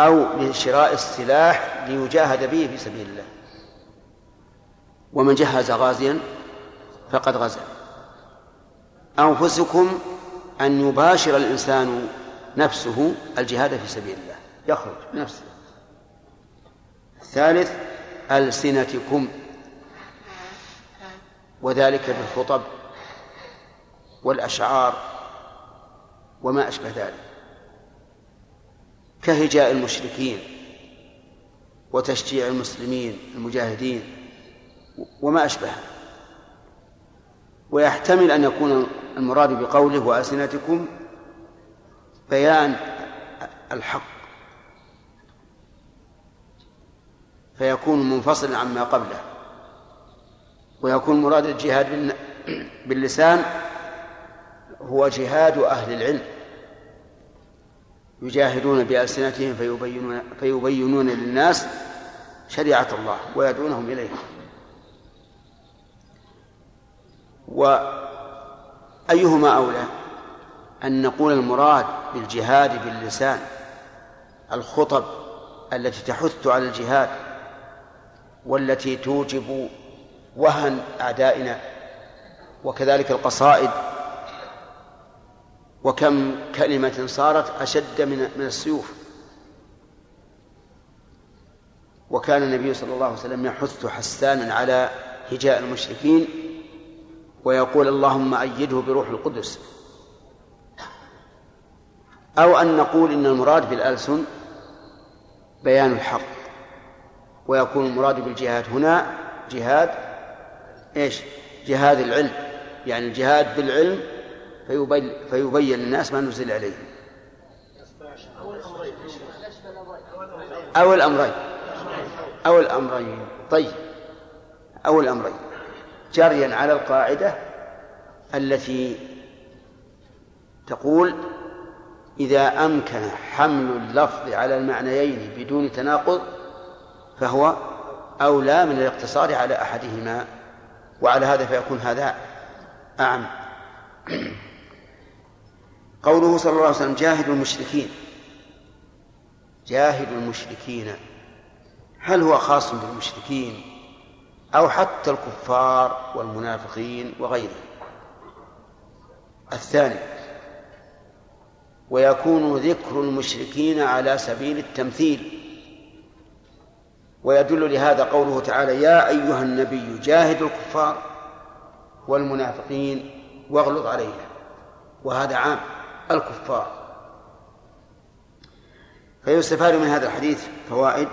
أو لشراء السلاح ليجاهد به في سبيل الله. ومن جهز غازيا فقد غزا. أنفسكم أن يباشر الإنسان نفسه الجهاد في سبيل الله. يخرج نفسه الثالث ألسنتكم. وذلك بالخطب والأشعار وما أشبه ذلك. كهجاء المشركين وتشجيع المسلمين المجاهدين وما أشبه. ويحتمل أن يكون المراد بقوله وألسنتكم بيان الحق فيكون منفصلا عما قبله ويكون مراد الجهاد باللسان هو جهاد أهل العلم. يجاهدون بألسنتهم فيبينون, فيبينون للناس شريعة الله ويدعونهم إليها وأيهما أولى؟ أن نقول المراد بالجهاد باللسان الخطب التي تحث على الجهاد والتي توجب وهن أعدائنا وكذلك القصائد وكم كلمة صارت أشد من من السيوف وكان النبي صلى الله عليه وسلم يحث حسانا على هجاء المشركين ويقول اللهم أيده بروح القدس أو أن نقول إن المراد بالألسن بيان الحق ويكون المراد بالجهاد هنا جهاد إيش؟ جهاد العلم يعني الجهاد بالعلم فيبين, فيبين للناس ما نزل عليهم أو الأمرين. أو الأمرين. طيب. أو الأمرين. جريا على القاعدة التي تقول إذا أمكن حمل اللفظ على المعنيين بدون تناقض فهو أولى من الاقتصار على أحدهما وعلى هذا فيكون هذا أعم. قوله صلى الله عليه وسلم جاهدوا المشركين. جاهدوا المشركين. هل هو خاص بالمشركين أو حتى الكفار والمنافقين وغيرهم؟ الثاني ويكون ذكر المشركين على سبيل التمثيل. ويدل لهذا قوله تعالى يا أيها النبي جاهد الكفار والمنافقين واغلظ عليهم. وهذا عام. الكفار. فيستفاد من هذا الحديث فوائد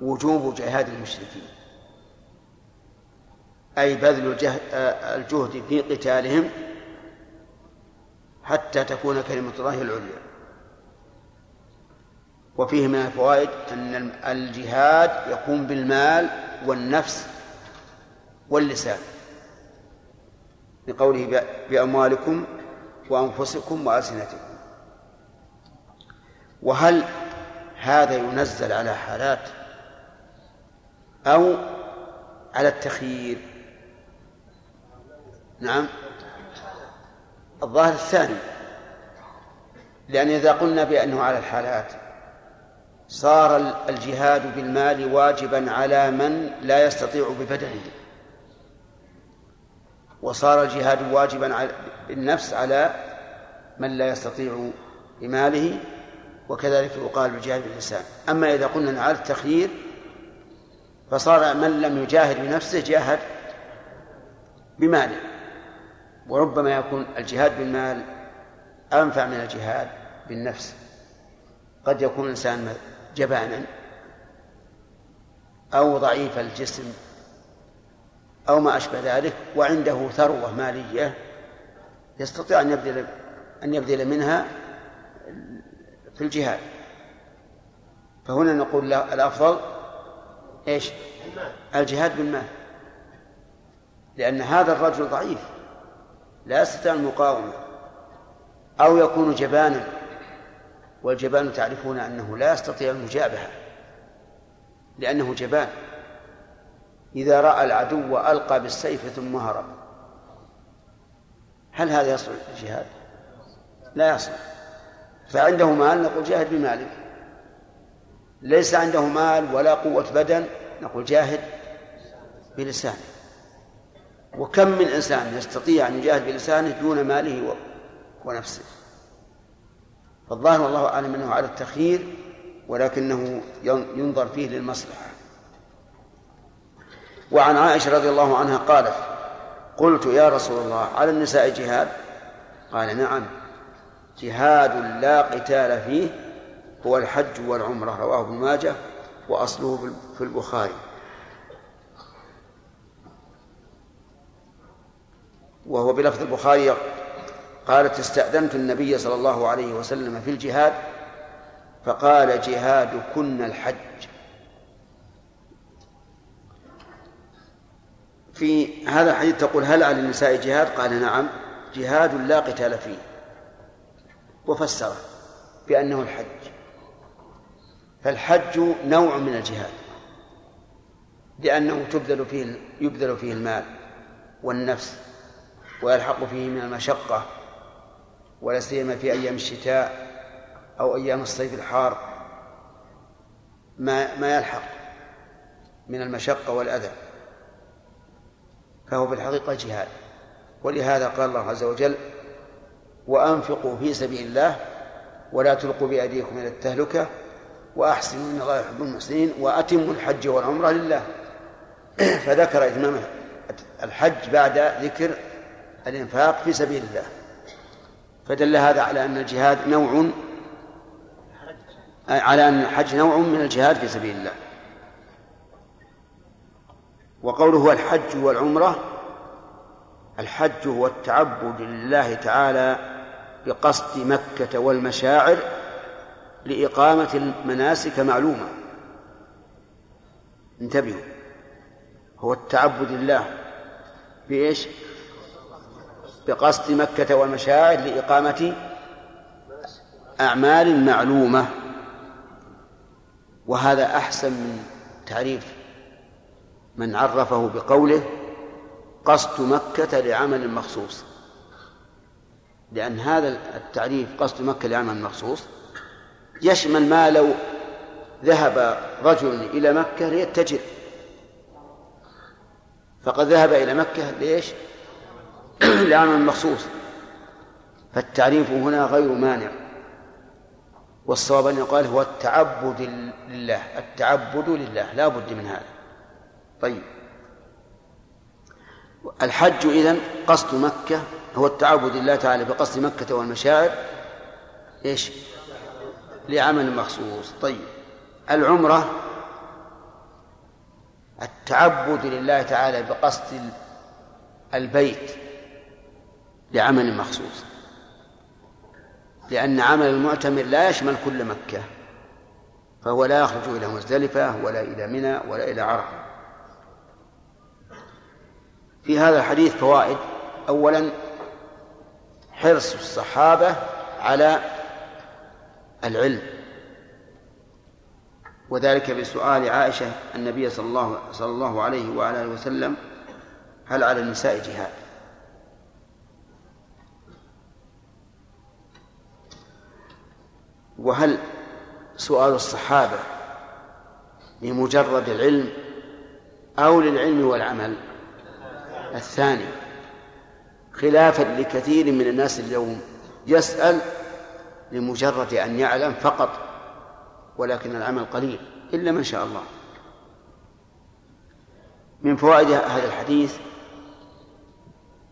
وجوب جهاد المشركين. أي بذل الجهد في قتالهم حتى تكون كلمة الله العليا. وفيه من الفوائد أن الجهاد يقوم بالمال والنفس واللسان. لقوله بأموالكم وأنفسكم وألسنتكم. وهل هذا ينزل على حالات أو على التخيير؟ نعم. الظاهر الثاني لأن إذا قلنا بأنه على الحالات صار الجهاد بالمال واجبا على من لا يستطيع ببدنه وصار الجهاد واجبا بالنفس على من لا يستطيع بماله وكذلك يقال بالجهاد باللسان. أما إذا قلنا على التخيير فصار من لم يجاهد بنفسه جاهد بماله. وربما يكون الجهاد بالمال أنفع من الجهاد بالنفس. قد يكون الإنسان جبانا أو ضعيف الجسم أو ما أشبه ذلك وعنده ثروة مالية يستطيع أن يبذل أن يبذل منها في الجهاد. فهنا نقول الأفضل إيش؟ الجهاد بالمال. لأن هذا الرجل ضعيف لا يستطيع المقاومة أو يكون جبانا والجبان تعرفون أنه لا يستطيع المجابهة لأنه جبان. إذا رأى العدو ألقى بالسيف ثم هرب. هل هذا يصلح للجهاد؟ لا يصلح. فعنده مال نقول جاهد بمالك. ليس عنده مال ولا قوة بدن نقول جاهد بلسانه. وكم من إنسان يستطيع أن يجاهد بلسانه دون ماله ونفسه. فالظاهر والله أعلم أنه على التخيير ولكنه ينظر فيه للمصلحة. وعن عائشة رضي الله عنها قالت قلت يا رسول الله على النساء جهاد؟ قال نعم. جهاد لا قتال فيه هو الحج والعمرة رواه ابن ماجه وأصله في البخاري. وهو بلفظ البخاري قالت استأذنت النبي صلى الله عليه وسلم في الجهاد فقال جهادكن الحج. في هذا الحديث تقول هل على النساء جهاد؟ قال نعم جهاد لا قتال فيه. وفسره بأنه الحج. فالحج نوع من الجهاد لأنه تبذل فيه يبذل فيه المال والنفس ويلحق فيه من المشقة ولا سيما في أيام الشتاء أو أيام الصيف الحار. ما ما يلحق من المشقة والأذى. فهو في الحقيقة جهاد. ولهذا قال الله عز وجل وأنفقوا في سبيل الله ولا تلقوا بأيديكم إلى التهلكة وأحسنوا إن الله يحب المحسنين وأتموا الحج والعمرة لله. [clears throat] فذكر إتمام الحج بعد ذكر الإنفاق في سبيل الله. فدل هذا على أن الجهاد نوع على أن الحج نوع من الجهاد في سبيل الله. وقوله هو الحج والعمرة الحج هو التعبد لله تعالى بقصد مكة والمشاعر لإقامة المناسك معلومة. انتبهوا. هو التعبد لله بإيش؟ بقصد مكة والمشاعر لإقامة أعمال معلومة. وهذا أحسن من تعريف من عرفه بقوله قصد مكة لعمل مخصوص. لأن هذا التعريف قصد مكة لعمل مخصوص يشمل ما لو ذهب رجل إلى مكة ليتجر. فقد ذهب إلى مكة ليش؟ [clears throat] لعمل مخصوص. فالتعريف هنا غير مانع. والصواب أن يقال هو التعبد لله التعبد لله لا بد من هذا. طيب. الحج إذن قصد مكة هو التعبد لله تعالى بقصد مكة والمشاعر إيش؟ لعمل مخصوص. طيب. العمرة التعبد لله تعالى بقصد البيت لعمل مخصوص. لأن عمل المعتمر لا يشمل كل مكة فهو لا يخرج إلى مزدلفة ولا إلى منى ولا إلى عرفة. في هذا الحديث فوائد. أولا حرص الصحابة على العلم. وذلك بسؤال عائشة النبي صلى الله صلى الله عليه وعلى آله وسلم هل على النساء جهاد؟ وهل سؤال الصحابة لمجرد العلم أو للعلم والعمل؟ الثاني خلافا لكثير من الناس اليوم يسأل لمجرد أن يعلم فقط ولكن العمل قليل إلا من شاء الله. من فوائد هذا الحديث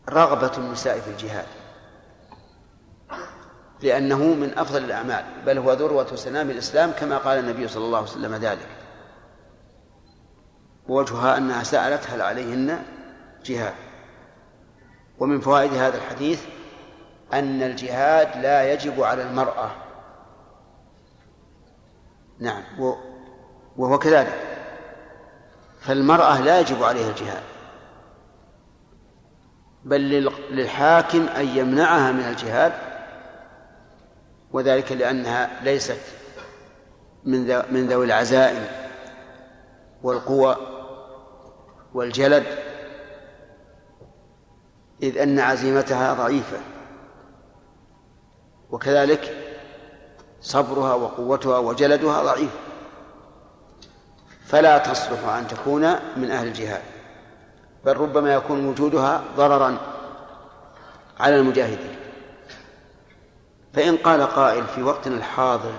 رغبة النساء في الجهاد لأنه من أفضل الأعمال بل هو ذروة سنام الإسلام كما قال النبي صلى الله عليه وسلم ذلك. ووجهها أنها سألت هل عليهن جهاد ومن فوائد هذا الحديث أن الجهاد لا يجب على المرأة. نعم وهو كذلك. فالمرأة لا يجب عليها الجهاد. بل للحاكم أن يمنعها من الجهاد وذلك لأنها ليست من من ذوي العزائم والقوى والجلد. إذ أن عزيمتها ضعيفة. وكذلك صبرها وقوتها وجلدها ضعيف. فلا تصلح أن تكون من أهل الجهاد بل ربما يكون وجودها ضررا على المجاهدين. فإن قال قائل في وقتنا الحاضر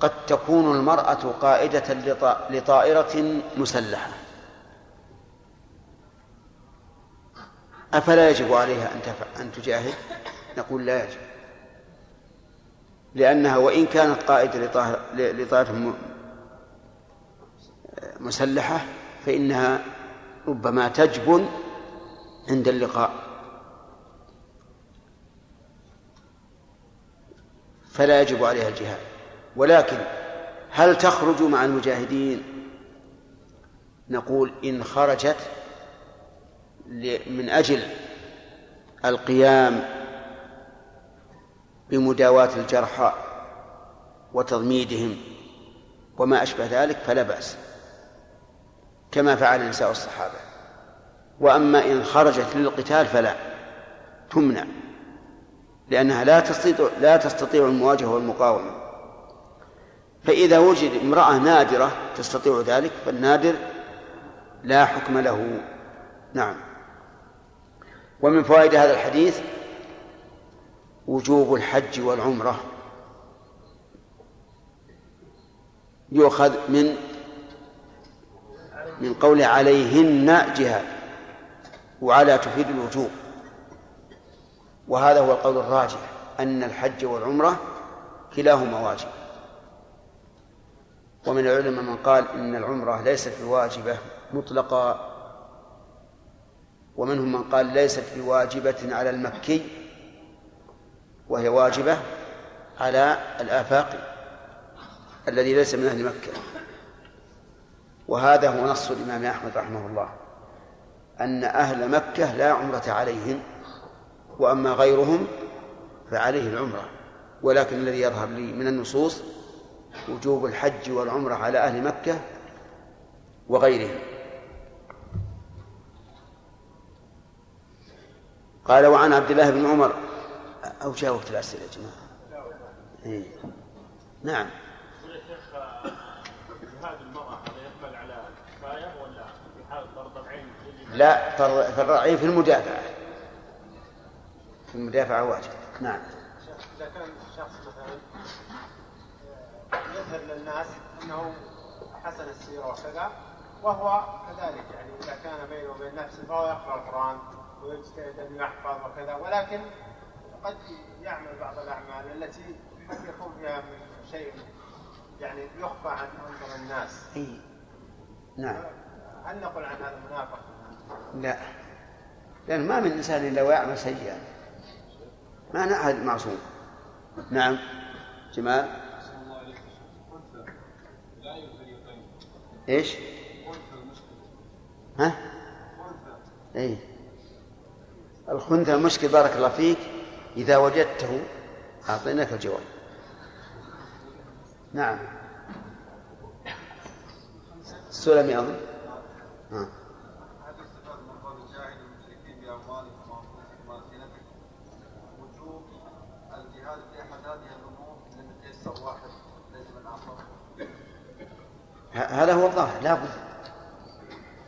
قد تكون المرأة قائدة لط- لطائرة مسلحة. أفلا يجب عليها أن أن تجاهد؟ نقول لا يجب. لأنها وإن كانت قائدة م- مسلحة فإنها ربما تجبن عند اللقاء. فلا يجب عليها الجهاد. ولكن هل تخرج مع المجاهدين؟ نقول إن خرجت من أجل القيام بمداواة الجرحى وتضميدهم وما أشبه ذلك فلا بأس كما فعل نساء الصحابة. وأما إن خرجت للقتال فلا تمنع لأنها لا تستطيع لا تستطيع المواجهة والمقاومة. فإذا وجد امرأة نادرة تستطيع ذلك فالنادر لا حكم له. نعم. ومن فوائد هذا الحديث وجوب الحج والعمرة. يؤخذ من من قول عليهن جهاد وعلى تفيد الوجوب. وهذا هو القول الراجح أن الحج والعمرة كلاهما واجب. ومن العلماء من قال إن العمرة ليست بواجبة مطلقا ومنهم من قال ليست بواجبة على المكي وهي واجبة على الآفاقي الذي ليس من أهل مكة. وهذا هو نص الإمام أحمد رحمه الله أن أهل مكة لا عمرة عليهم وأما غيرهم فعليه العمرة. ولكن الذي يظهر لي من النصوص وجوب الحج والعمرة على أهل مكة وغيرهم. قال وعن عبد الله بن عمر أو جاء وقت الأسئلة يا جماعة. إيه. نعم. لا فرعين في المدافعة. في المدافعة واجب. نعم. إذا كان شخص مثلا يظهر للناس أنه حسن السيرة وكذا وهو كذلك يعني إذا كان بينه وبين نفسه فهو يقرأ القرآن. ويجتهد أن يحفظ وكذا ولكن قد يعمل بعض الأعمال التي قد يكون فيها من شيء يعني يخفى عن أنظر الناس. أي نعم. هل نقول عن هذا منافق؟ لا. لأن ما من إنسان إلا ويعمل سيئا. ما أحد معصوم. نعم. جمال؟ إيش؟ ها؟ اي الخنثى المشكل بارك الله فيك. إذا وجدته أعطيناك الجواب. نعم. السلمي أظن. ها. هذا هو الظاهر لا بد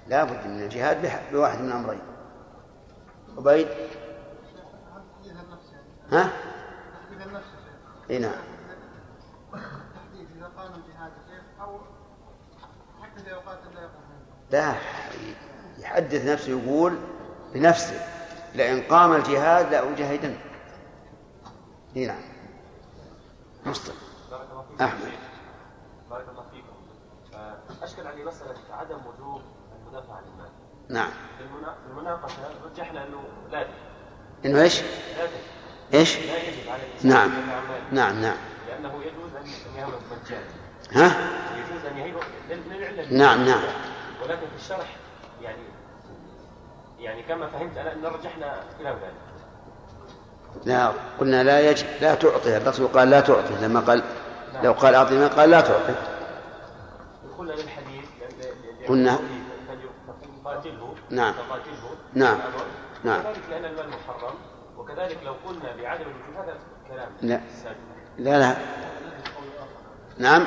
لا بد من الجهاد بواحد من الأمرين عبيد؟ ها؟ إي نعم. لا يحدث نفسه يقول بنفسه لئن قام الجهاد لأجاهدن. إي نعم. مصطفى. أحمد. بارك الله فيكم. آه، أشكل علي مسألة عدم وجوب المدافعة عن المال. نعم. في رجحنا أنه لا يجب إنه إيش؟ لا يجب إيش؟ لا يجب على نعم. نعم نعم لأنه يجوز أن يهرب مجانا ها؟ يجوز أن يهرب لل- للعلة نعم، نعم. ولكن في الشرح يعني يعني كما فهمت أنا أن رجحنا خلاف ذلك لا قلنا لا يجب لا تعطي الرسول قال لا تعطي لما قال لو قال أعطي ما قال لا تعطي قلنا للحديث قلنا. فليقاتله نعم. نعم. نعم. وكذلك لأن المال محرم وكذلك لو قلنا بعدم الوجوب هذا كلام لا. سابق. لا لا نعم.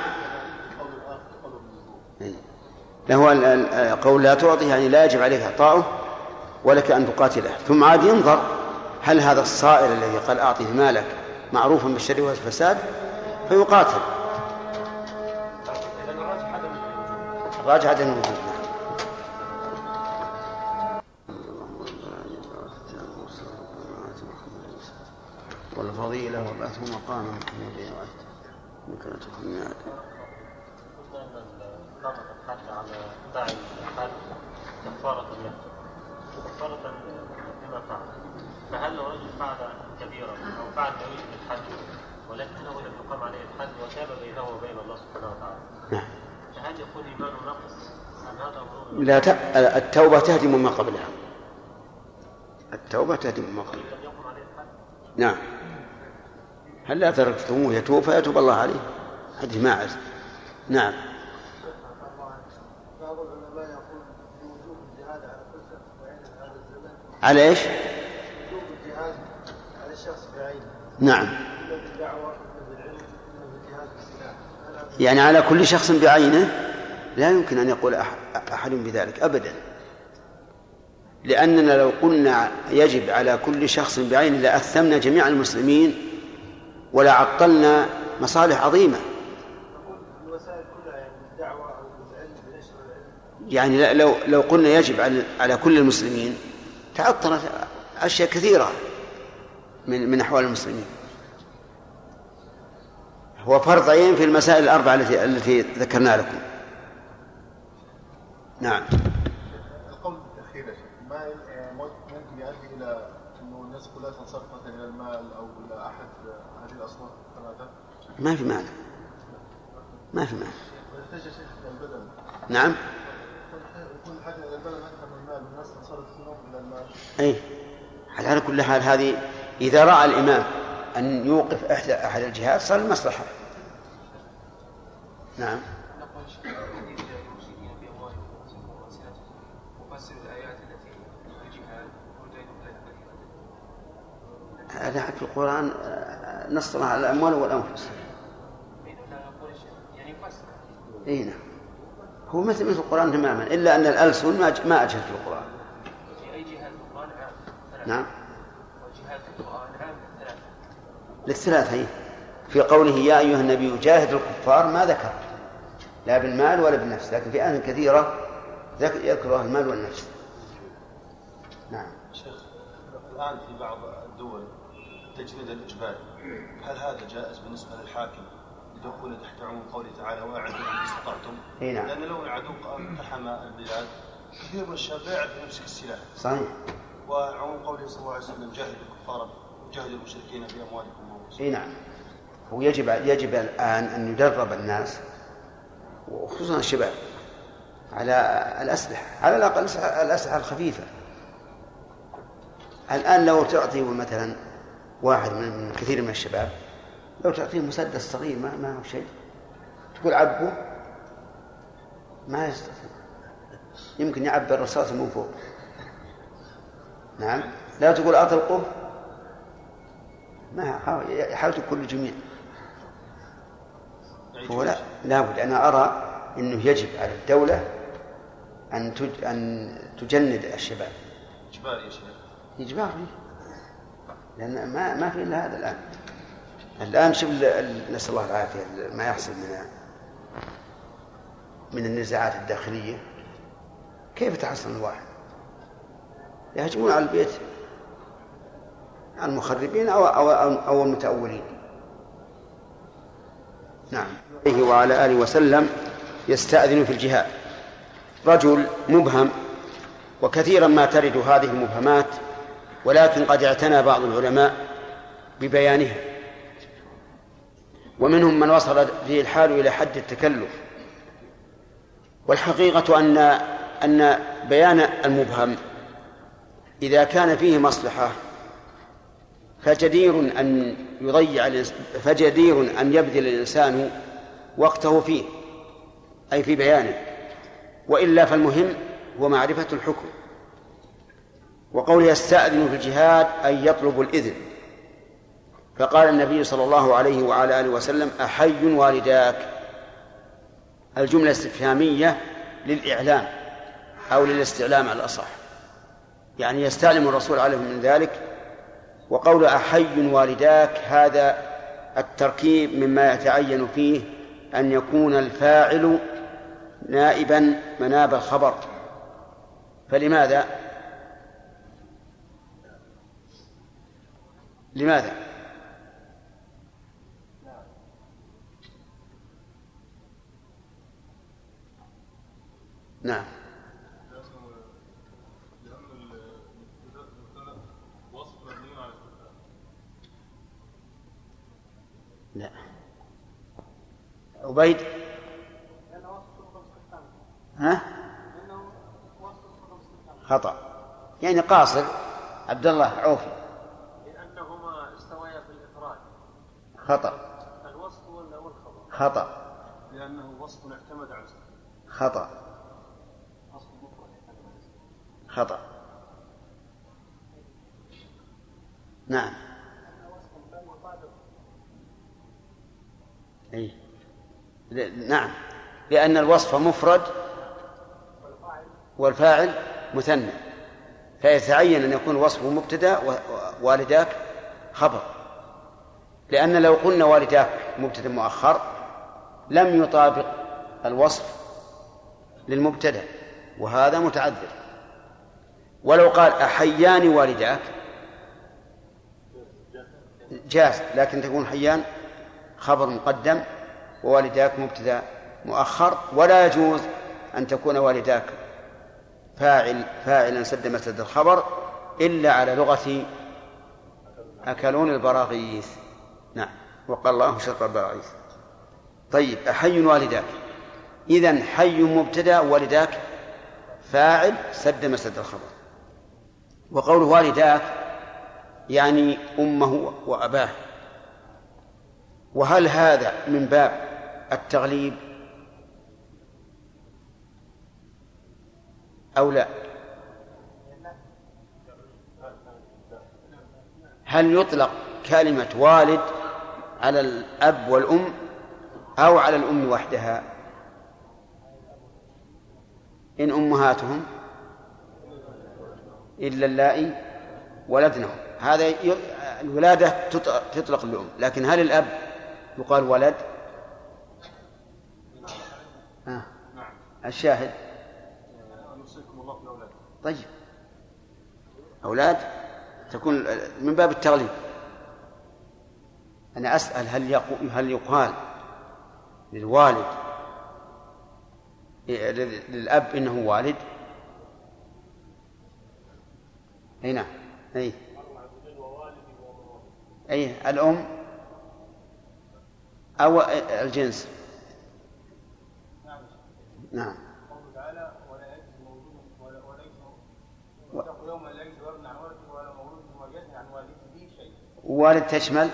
له قول لا تعطي يعني لا يجب عليك إعطاؤه ولك أن تقاتله ثم عاد ينظر هل هذا الصائر الذي قال أعطه مالك معروف بالشر والفساد فيقاتل راجع عدم الوجود والفضيلة وبعثه ان اقامه الحد على داعي الحد كفاره له كفاره لما فعل فهل لو رجل فعل كبيرا أو فعل ما يوجب الحد ولكنه لم يقام عليه الحد وتاب بينه وبين الله سبحانه وتعالى؟ نعم. فهل يكون ايمانه ناقص هذا أمر لا ت... التوبة تهدم ما قبلها. التوبة تهدم ما قبلها. نعم. هل لا تركتموه يتوب فيتوب الله عليه؟ حديث ماعز نعم. على إيش؟ على نعم. يعني على كل شخص بعينه؟ لا يمكن أن يقول أحد بذلك أبدا. لأننا لو قلنا يجب على كل شخص بعينه لأثمنا جميع المسلمين ولا عطلنا مصالح عظيمة. يعني لو لو قلنا يجب على على كل المسلمين تعطلت أشياء كثيرة من من أحوال المسلمين. هو فرض عين في المسائل الأربعة التي التي ذكرنا لكم. نعم القول بالتأخير يا شيخ ما آه، ممكن يؤدي إلى أنه الناس كلها تنصرف مثلا إلى المال أو إلى أحد آه، هذه الأصناف الثلاثة ما في معنى ما في معنى نعم؟ أي على كل حال هذه إذا رأى الإمام أن يوقف إحدى أحد الجهات صار المصلحة. نعم. هذا في القرآن آه، نص على الأموال والأنفس بإذن الله نقول شيء يعني يفسر أي نعم. هو مثل مثل القرآن تماما إلا أن الألسن ما ما أجهل في القرآن. في أي جهاد في القرآن عام نعم. وجهاد في القرآن عام ثلاثة للثلاثة هي في قوله يا أيها النبي جاهد الكفار ما ذكر. لا بالمال ولا بالنفس لكن في آيات كثيرة ذك- يذكر المال والنفس. نعم. شيخ الآن في بعض الدول التجنيد الإجباري. هل هذا جائز بالنسبة للحاكم؟ لدخوله تحت عموم قوله تعالى وأعدوا ما استطعتم نعم. لأن لو العدو اقتحم البلاد كثير من الشباب لا يعرف يمسك السلاح. صحيح. وعموم قوله صلى الله عليه وسلم جاهدوا الكفار وجاهدوا المشركين بأموالكم وأنفسكم إي نعم. هو يجب يجب الآن أن يدرب الناس وخصوصا الشباب على الأسلحة. على الأقل الأسلحة الخفيفة. الآن لو تعطي مثلا واحد من كثير من الشباب لو تعطيه مسدس صغير ما ما هو شيء. تقول عبه؟ ما يستطيع. يمكن يعبي الرصاص من فوق. نعم. لا تقول أطلقه؟ ما يحاول كل جميع. فهو لا لابد أنا أرى أنه يجب على الدولة أن تج... أن تجند الشباب. إجباري يا شيخ. إجباري لأن ما ما في إلا هذا الآن. الآن شوف نسأل الله العافية ما يحصل من من النزاعات الداخلية. كيف تحصل الواحد يهجمون على البيت المخربين أو أو أو, أو المتأولين. نعم. عليه وعلى آله وسلم يستأذن في الجهاد. رجل مبهم وكثيرا ما ترد هذه المبهمات ولكن قد اعتنى بعض العلماء ببيانها. ومنهم من وصل به الحال إلى حد التكلف. والحقيقة أن أن بيان المبهم إذا كان فيه مصلحة فجدير أن يضيع فجدير أن يبذل الإنسان وقته فيه أي في بيانه. وإلا فالمهم هو معرفة الحكم. وقوله يستأذن في الجهاد أي يطلب الإذن. فقال النبي صلى الله عليه وعلى آله وسلم أحي والداك. الجملة استفهامية للإعلام أو للاستعلام على الأصح. يعني يستعلم الرسول عليه من ذلك وقول أحي والداك هذا التركيب مما يتعين فيه أن يكون الفاعل نائبا مناب الخبر. فلماذا؟ لماذا؟ نعم. لا. عبيد. ها؟ خطأ. يعني قاصر. عبد الله عوفي. لأنهما استويا في الإفراد. خطأ. الوصف ولا والخبر خطأ. لأنه وصف اعتمد على خطأ. خطأ. نعم. أي نعم. لأن الوصف مفرد والفاعل مثنى. فيتعين أن يكون وصفه مبتدأ ووالداك خبر. لأن لو قلنا والداك مبتدأ مؤخر لم يطابق الوصف للمبتدأ وهذا متعذر. ولو قال أحيان والداك. جاز لكن تكون حيان خبر مقدم ووالداك مبتدا مؤخر. ولا يجوز أن تكون والداك فاعل فاعلا سد مسد الخبر إلا على لغة أكلون البراغيث. نعم وقال الله شر البراغيث. طيب أحي والداك. إذا حي مبتدأ والداك فاعل سد مسد الخبر. وقوله والداك يعني أمه وأباه. وهل هذا من باب التغليب؟ أو لا؟ هل يطلق كلمة والد على الأب والأم أو على الأم وحدها؟ إن أمهاتهم إلا اللائي ولدنهم هذا. الولادة تط- تطلق للأم لكن هل الأب يقال ولد؟ آه. الشاهد. طيب. أولاد؟ تكون من باب التغليب. أنا أسأل هل هل يقال للوالد للأب إنه والد؟ أي نعم. أي. أي الأم أو الجنس. نعم. والد تشمل؟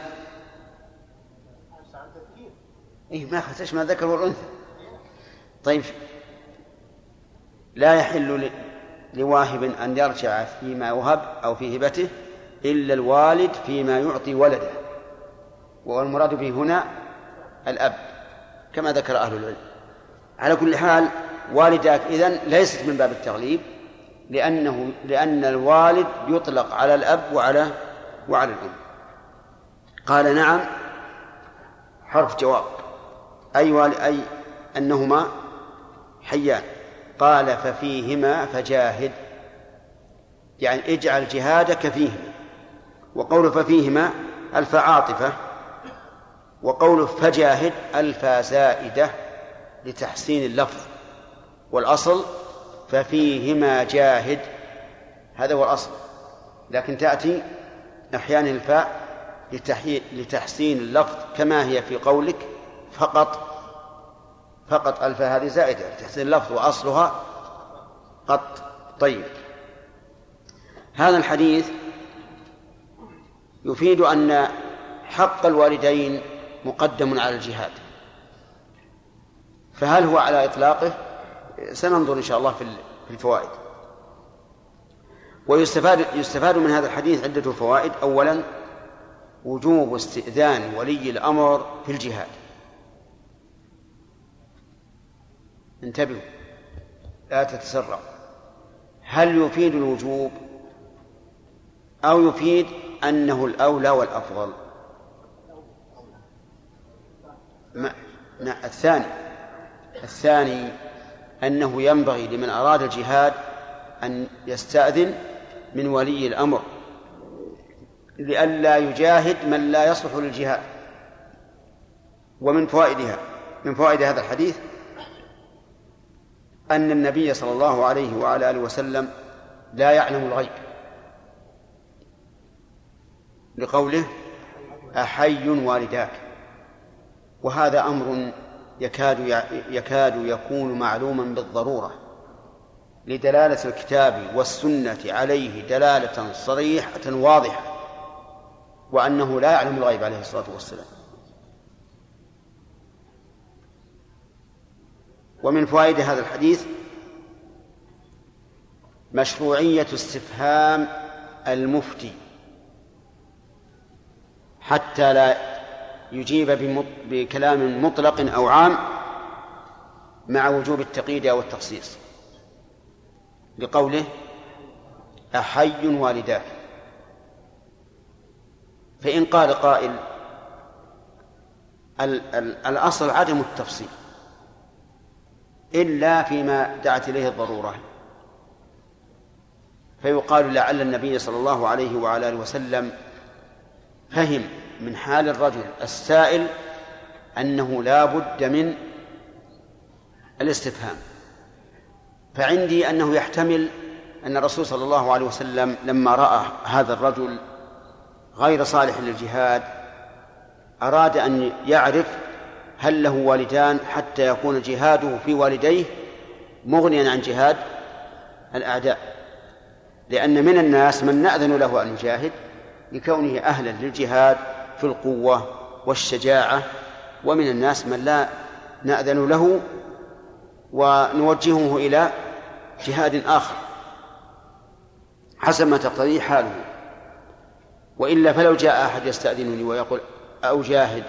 إيه ما تشمل الذكر والأنثى. طيب. لا يحل لواهب أن يرجع فيما وهب أو في هبته إلا الوالد فيما يعطي ولده والمراد به هنا الأب كما ذكر أهل العلم. على كل حال والداك إذن ليست من باب التغليب لأنه لأن الوالد يطلق على الأب وعلى وعلى الأم. قال نعم حرف جواب أي أي أنهما حيان. قال ففيهما فجاهد. يعني اجعل جهادك فيهما. وقول ففيهما ألف عاطفة. وقول فجاهد ألف زائدة لتحسين اللفظ. والأصل ففيهما جاهد. هذا هو الأصل. لكن تأتي أحيانا الفاء لتحسين اللفظ كما هي في قولك فقط. فقط الفاء هذه زائدة لتحسين اللفظ وأصلها قط. طيب. هذا الحديث يفيد أن حق الوالدين مقدم على الجهاد. فهل هو على إطلاقه؟ سننظر إن شاء الله في الفوائد. ويستفاد يستفاد من هذا الحديث عدة فوائد. أولا وجوب استئذان ولي الأمر في الجهاد. انتبهوا لا تتسرعوا هل يفيد الوجوب أو يفيد أنه الأولى والأفضل؟ ما ما الثاني الثاني أنه ينبغي لمن أراد الجهاد أن يستأذن من ولي الأمر لئلا يجاهد من لا يصلح للجهاد ومن فوائدها من فوائد هذا الحديث أن النبي صلى الله عليه وعلى آله وسلم لا يعلم الغيب. لقوله أحي والداك. وهذا أمر يكاد يكاد يكون معلوما بالضرورة. لدلالة الكتاب والسنة عليه دلالة صريحة واضحة. وأنه لا يعلم الغيب عليه الصلاة والسلام. ومن فوائد هذا الحديث مشروعية استفهام المفتي. حتى لا يجيب بكلام مطلق أو عام مع وجوب التقييد أو التخصيص. لقوله أحي والداك. فإن قال قائل الأصل عدم التفصيل. إلا فيما دعت إليه الضرورة. فيقال لعل النبي صلى الله عليه وعلى آله وسلم فهم من حال الرجل السائل أنه لا بد من الاستفهام. فعندي أنه يحتمل أن الرسول صلى الله عليه وسلم لما رأى هذا الرجل غير صالح للجهاد أراد أن يعرف هل له والدان حتى يكون جهاده في والديه مغنيا عن جهاد الأعداء؟ لأن من الناس من نأذن له أن يجاهد لكونه أهلا للجهاد في القوة والشجاعة ومن الناس من لا نأذن له ونوجهه إلى جهاد آخر. حسب ما تقتضيه حاله. وإلا فلو جاء أحد يستأذنني ويقول أو جاهد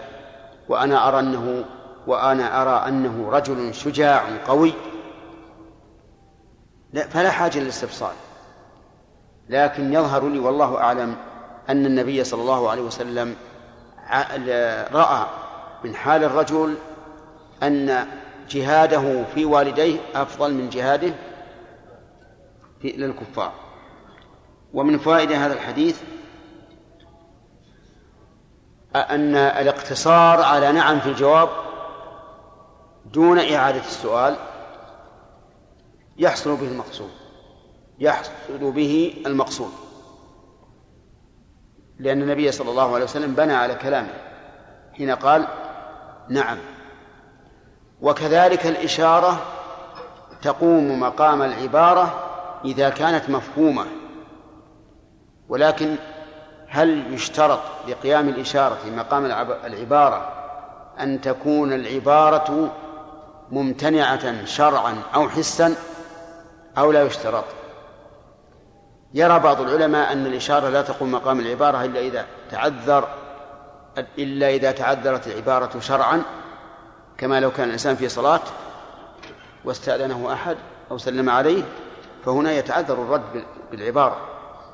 وأنا أرى أنه وأنا أرى أنه رجل شجاع قوي. لا فلا حاجة للاستفصال. لكن يظهر لي والله أعلم أن النبي صلى الله عليه وسلم رأى من حال الرجل أن جهاده في والديه أفضل من جهاده في للكفار. ومن فوائد هذا الحديث أن الاقتصار على نعم في الجواب دون إعادة السؤال يحصل به المقصود. يحصل به المقصود. لأن النبي صلى الله عليه وسلم بنى على كلامه حين قال نعم. وكذلك الإشارة تقوم مقام العبارة إذا كانت مفهومة. ولكن هل يشترط لقيام الإشارة مقام العبارة أن تكون العبارة ممتنعة شرعا أو حسا أو لا يشترط؟ يرى بعض العلماء أن الإشارة لا تقوم مقام العبارة إلا إذا تعذر إلا إذا تعذرت العبارة شرعا كما لو كان الإنسان في صلاة واستأذنه أحد أو سلم عليه فهنا يتعذر الرد بالعبارة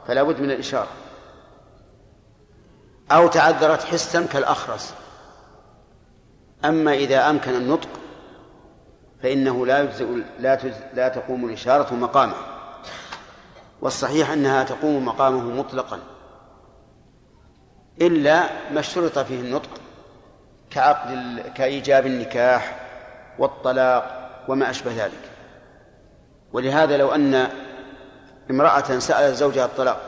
فلا بد من الإشارة. أو تعذرت حسا كالأخرس. أما إذا أمكن النطق فإنه لا يجزئ لا, لا تقوم الإشارة مقامه. والصحيح أنها تقوم مقامه مطلقا. إلا ما اشترط فيه النطق كعقد كإيجاب النكاح والطلاق وما أشبه ذلك. ولهذا لو أن امرأة سألت زوجها الطلاق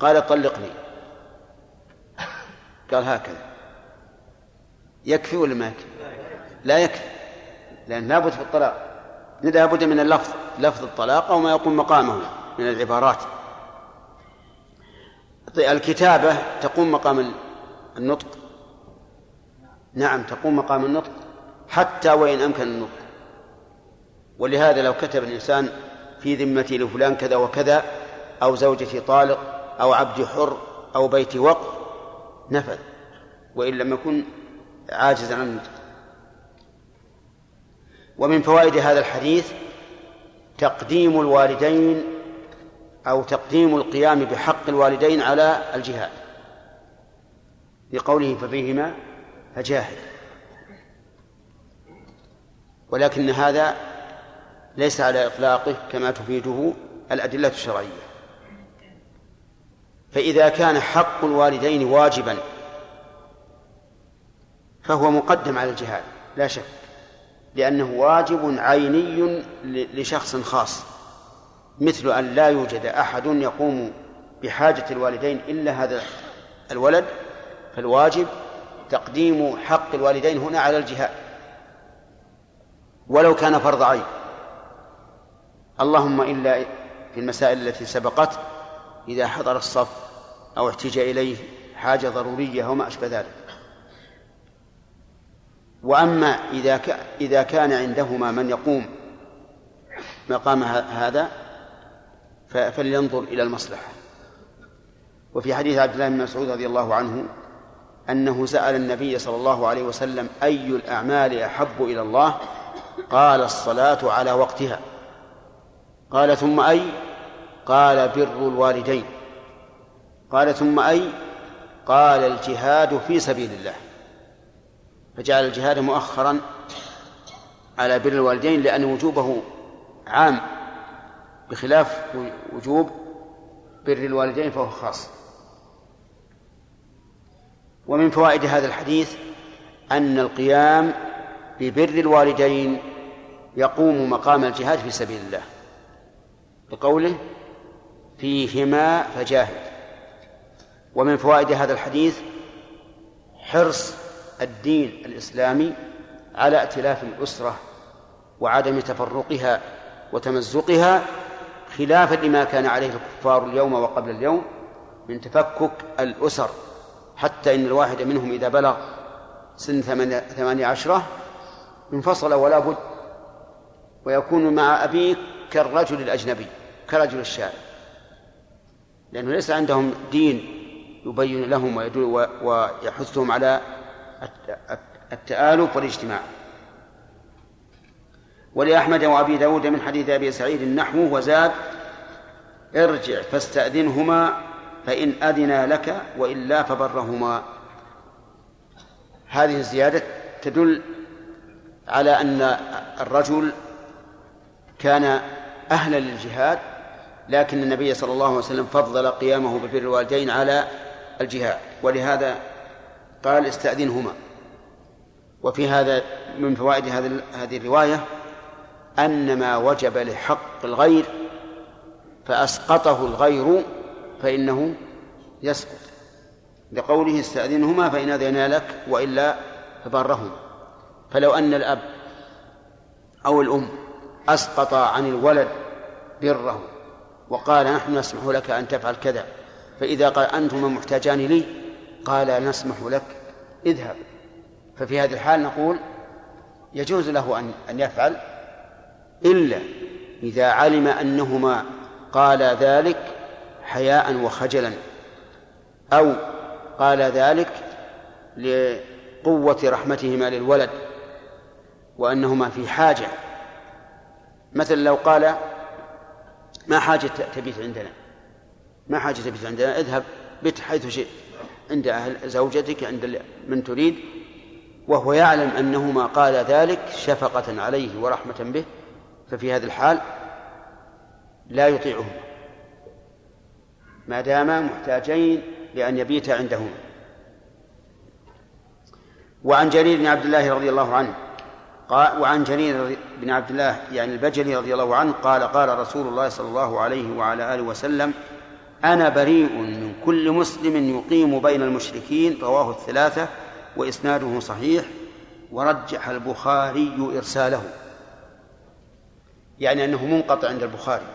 قال طلقني. قال هكذا. يكفي ولا ما يكفي؟ لا يكفي. لأن لابد في الطلاق. لابد من اللفظ لفظ الطلاق أو ما يقوم مقامه من العبارات. الكتابة تقوم مقام النطق. نعم تقوم مقام النطق حتى وإن أمكن النطق. ولهذا لو كتب الإنسان في ذمتي لفلان كذا وكذا أو زوجتي طالق أو عبدي حر أو بيتي وقف نفذ وإن لم يكن عاجزا عن النطق ومن فوائد هذا الحديث تقديم الوالدين أو تقديم القيام بحق الوالدين على الجهاد. لقوله ففيهما فجاهد. ولكن هذا ليس على إطلاقه كما تفيده الأدلة الشرعية. فإذا كان حق الوالدين واجبا فهو مقدم على الجهاد لا شك لأنه واجب عيني لشخص خاص مثل أن لا يوجد أحد يقوم بحاجة الوالدين إلا هذا الولد فالواجب تقديم حق الوالدين هنا على الجهاد. ولو كان فرض عين. اللهم إلا في المسائل التي سبقت إذا حضر الصف أو احتج إليه حاجة ضرورية أو ما أشبه ذلك. وأما إذا إذا كان عندهما من يقوم مقام هذا فلينظر إلى المصلحة. وفي حديث عبد الله بن مسعود رضي الله عنه أنه سأل النبي صلى الله عليه وسلم أي الأعمال أحب إلى الله؟ قال الصلاة على وقتها. قال ثم أي؟ قال بر الوالدين قال ثم أي قال الجهاد في سبيل الله فجعل الجهاد مؤخرا على بر الوالدين لأن وجوبه عام بخلاف وجوب بر الوالدين فهو خاص. ومن فوائد هذا الحديث أن القيام ببر الوالدين يقوم مقام الجهاد في سبيل الله. بقوله فيهما فجاهد ومن فوائد هذا الحديث حرص الدين الإسلامي على ائتلاف الأسرة وعدم تفرقها وتمزقها خلافا لما كان عليه الكفار اليوم وقبل اليوم من تفكك الأسر. حتى إن الواحد منهم إذا بلغ سن ثمانية عشرة انفصل ولا بد ويكون مع أبيه كالرجل الأجنبي كرجل الشارع لأنه ليس عندهم دين يبين لهم ويحثهم على التآلف والاجتماع. ولأحمد وأبي داود من حديث أبي سعيد النحو وزاد ارجع فاستأذنهما فإن أذنا لك وإلا فبرهما. هذه الزيادة تدل على أن الرجل كان أهلا للجهاد لكن النبي صلى الله عليه وسلم فضل قيامه ببر الوالدين على الجهاد ولهذا قال استأذنهما. وفي هذا من فوائد هذه الرواية أن ما وجب لحق الغير فأسقطه الغير فإنه يسقط. لقوله استأذنهما فإن أذن لك وإلا فبرهما فلو أن الأب أو الأم أسقط عن الولد بره وقال نحن نسمح لك أن تفعل كذا. فإذا قال أنتما محتاجان لي قال نسمح لك. اذهب. ففي هذه الحال نقول يجوز له أن أن يفعل إلا إذا علم أنهما قال ذلك حياء وخجلا أو قال ذلك لقوة رحمتهما للولد وأنهما في حاجة. مثلا لو قال ما حاجة تبيت عندنا. ما حاجة تبيت عندنا. اذهب بت حيث شئت. عند أهل زوجتك عند من تريد. وهو يعلم أنهما قال ذلك شفقة عليه ورحمة به. ففي هذه الحال لا يطيعهما. ما داما محتاجين لأن يبيت عندهما. وعن جرير بن عبد الله رضي الله عنه قال وعن جرير بن عبد الله يعني البجلي رضي الله عنه قال قال رسول الله صلى الله عليه وعلى آله وسلم أنا بريء من كل مسلم يقيم بين المشركين رواه الثلاثة وإسناده صحيح ورجح البخاري إرساله. يعني أنه منقطع عند البخاري.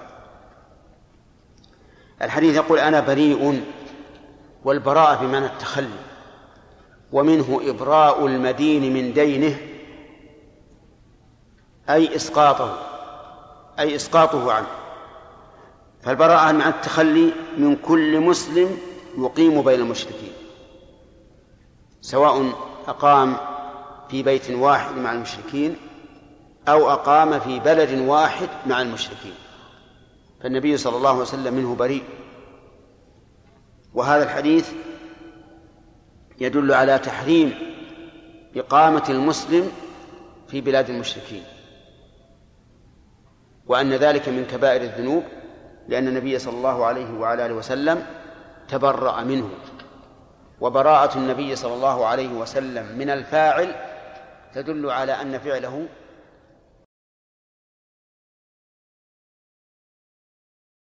الحديث يقول أنا بريء والبراءة بمعنى التخلي ومنه إبراء المدين من دينه أي إسقاطه أي إسقاطه عنه. فالبراءة مع التخلي من كل مسلم يقيم بين المشركين سواء أقام في بيت واحد مع المشركين أو أقام في بلد واحد مع المشركين. فالنبي صلى الله عليه وسلم منه بريء. وهذا الحديث يدل على تحريم إقامة المسلم في بلاد المشركين. وأن ذلك من كبائر الذنوب لأن النبي صلى الله عليه وعلى آله وسلم تبرأ منه. وبراءة النبي صلى الله عليه وسلم من الفاعل تدل على أن فعله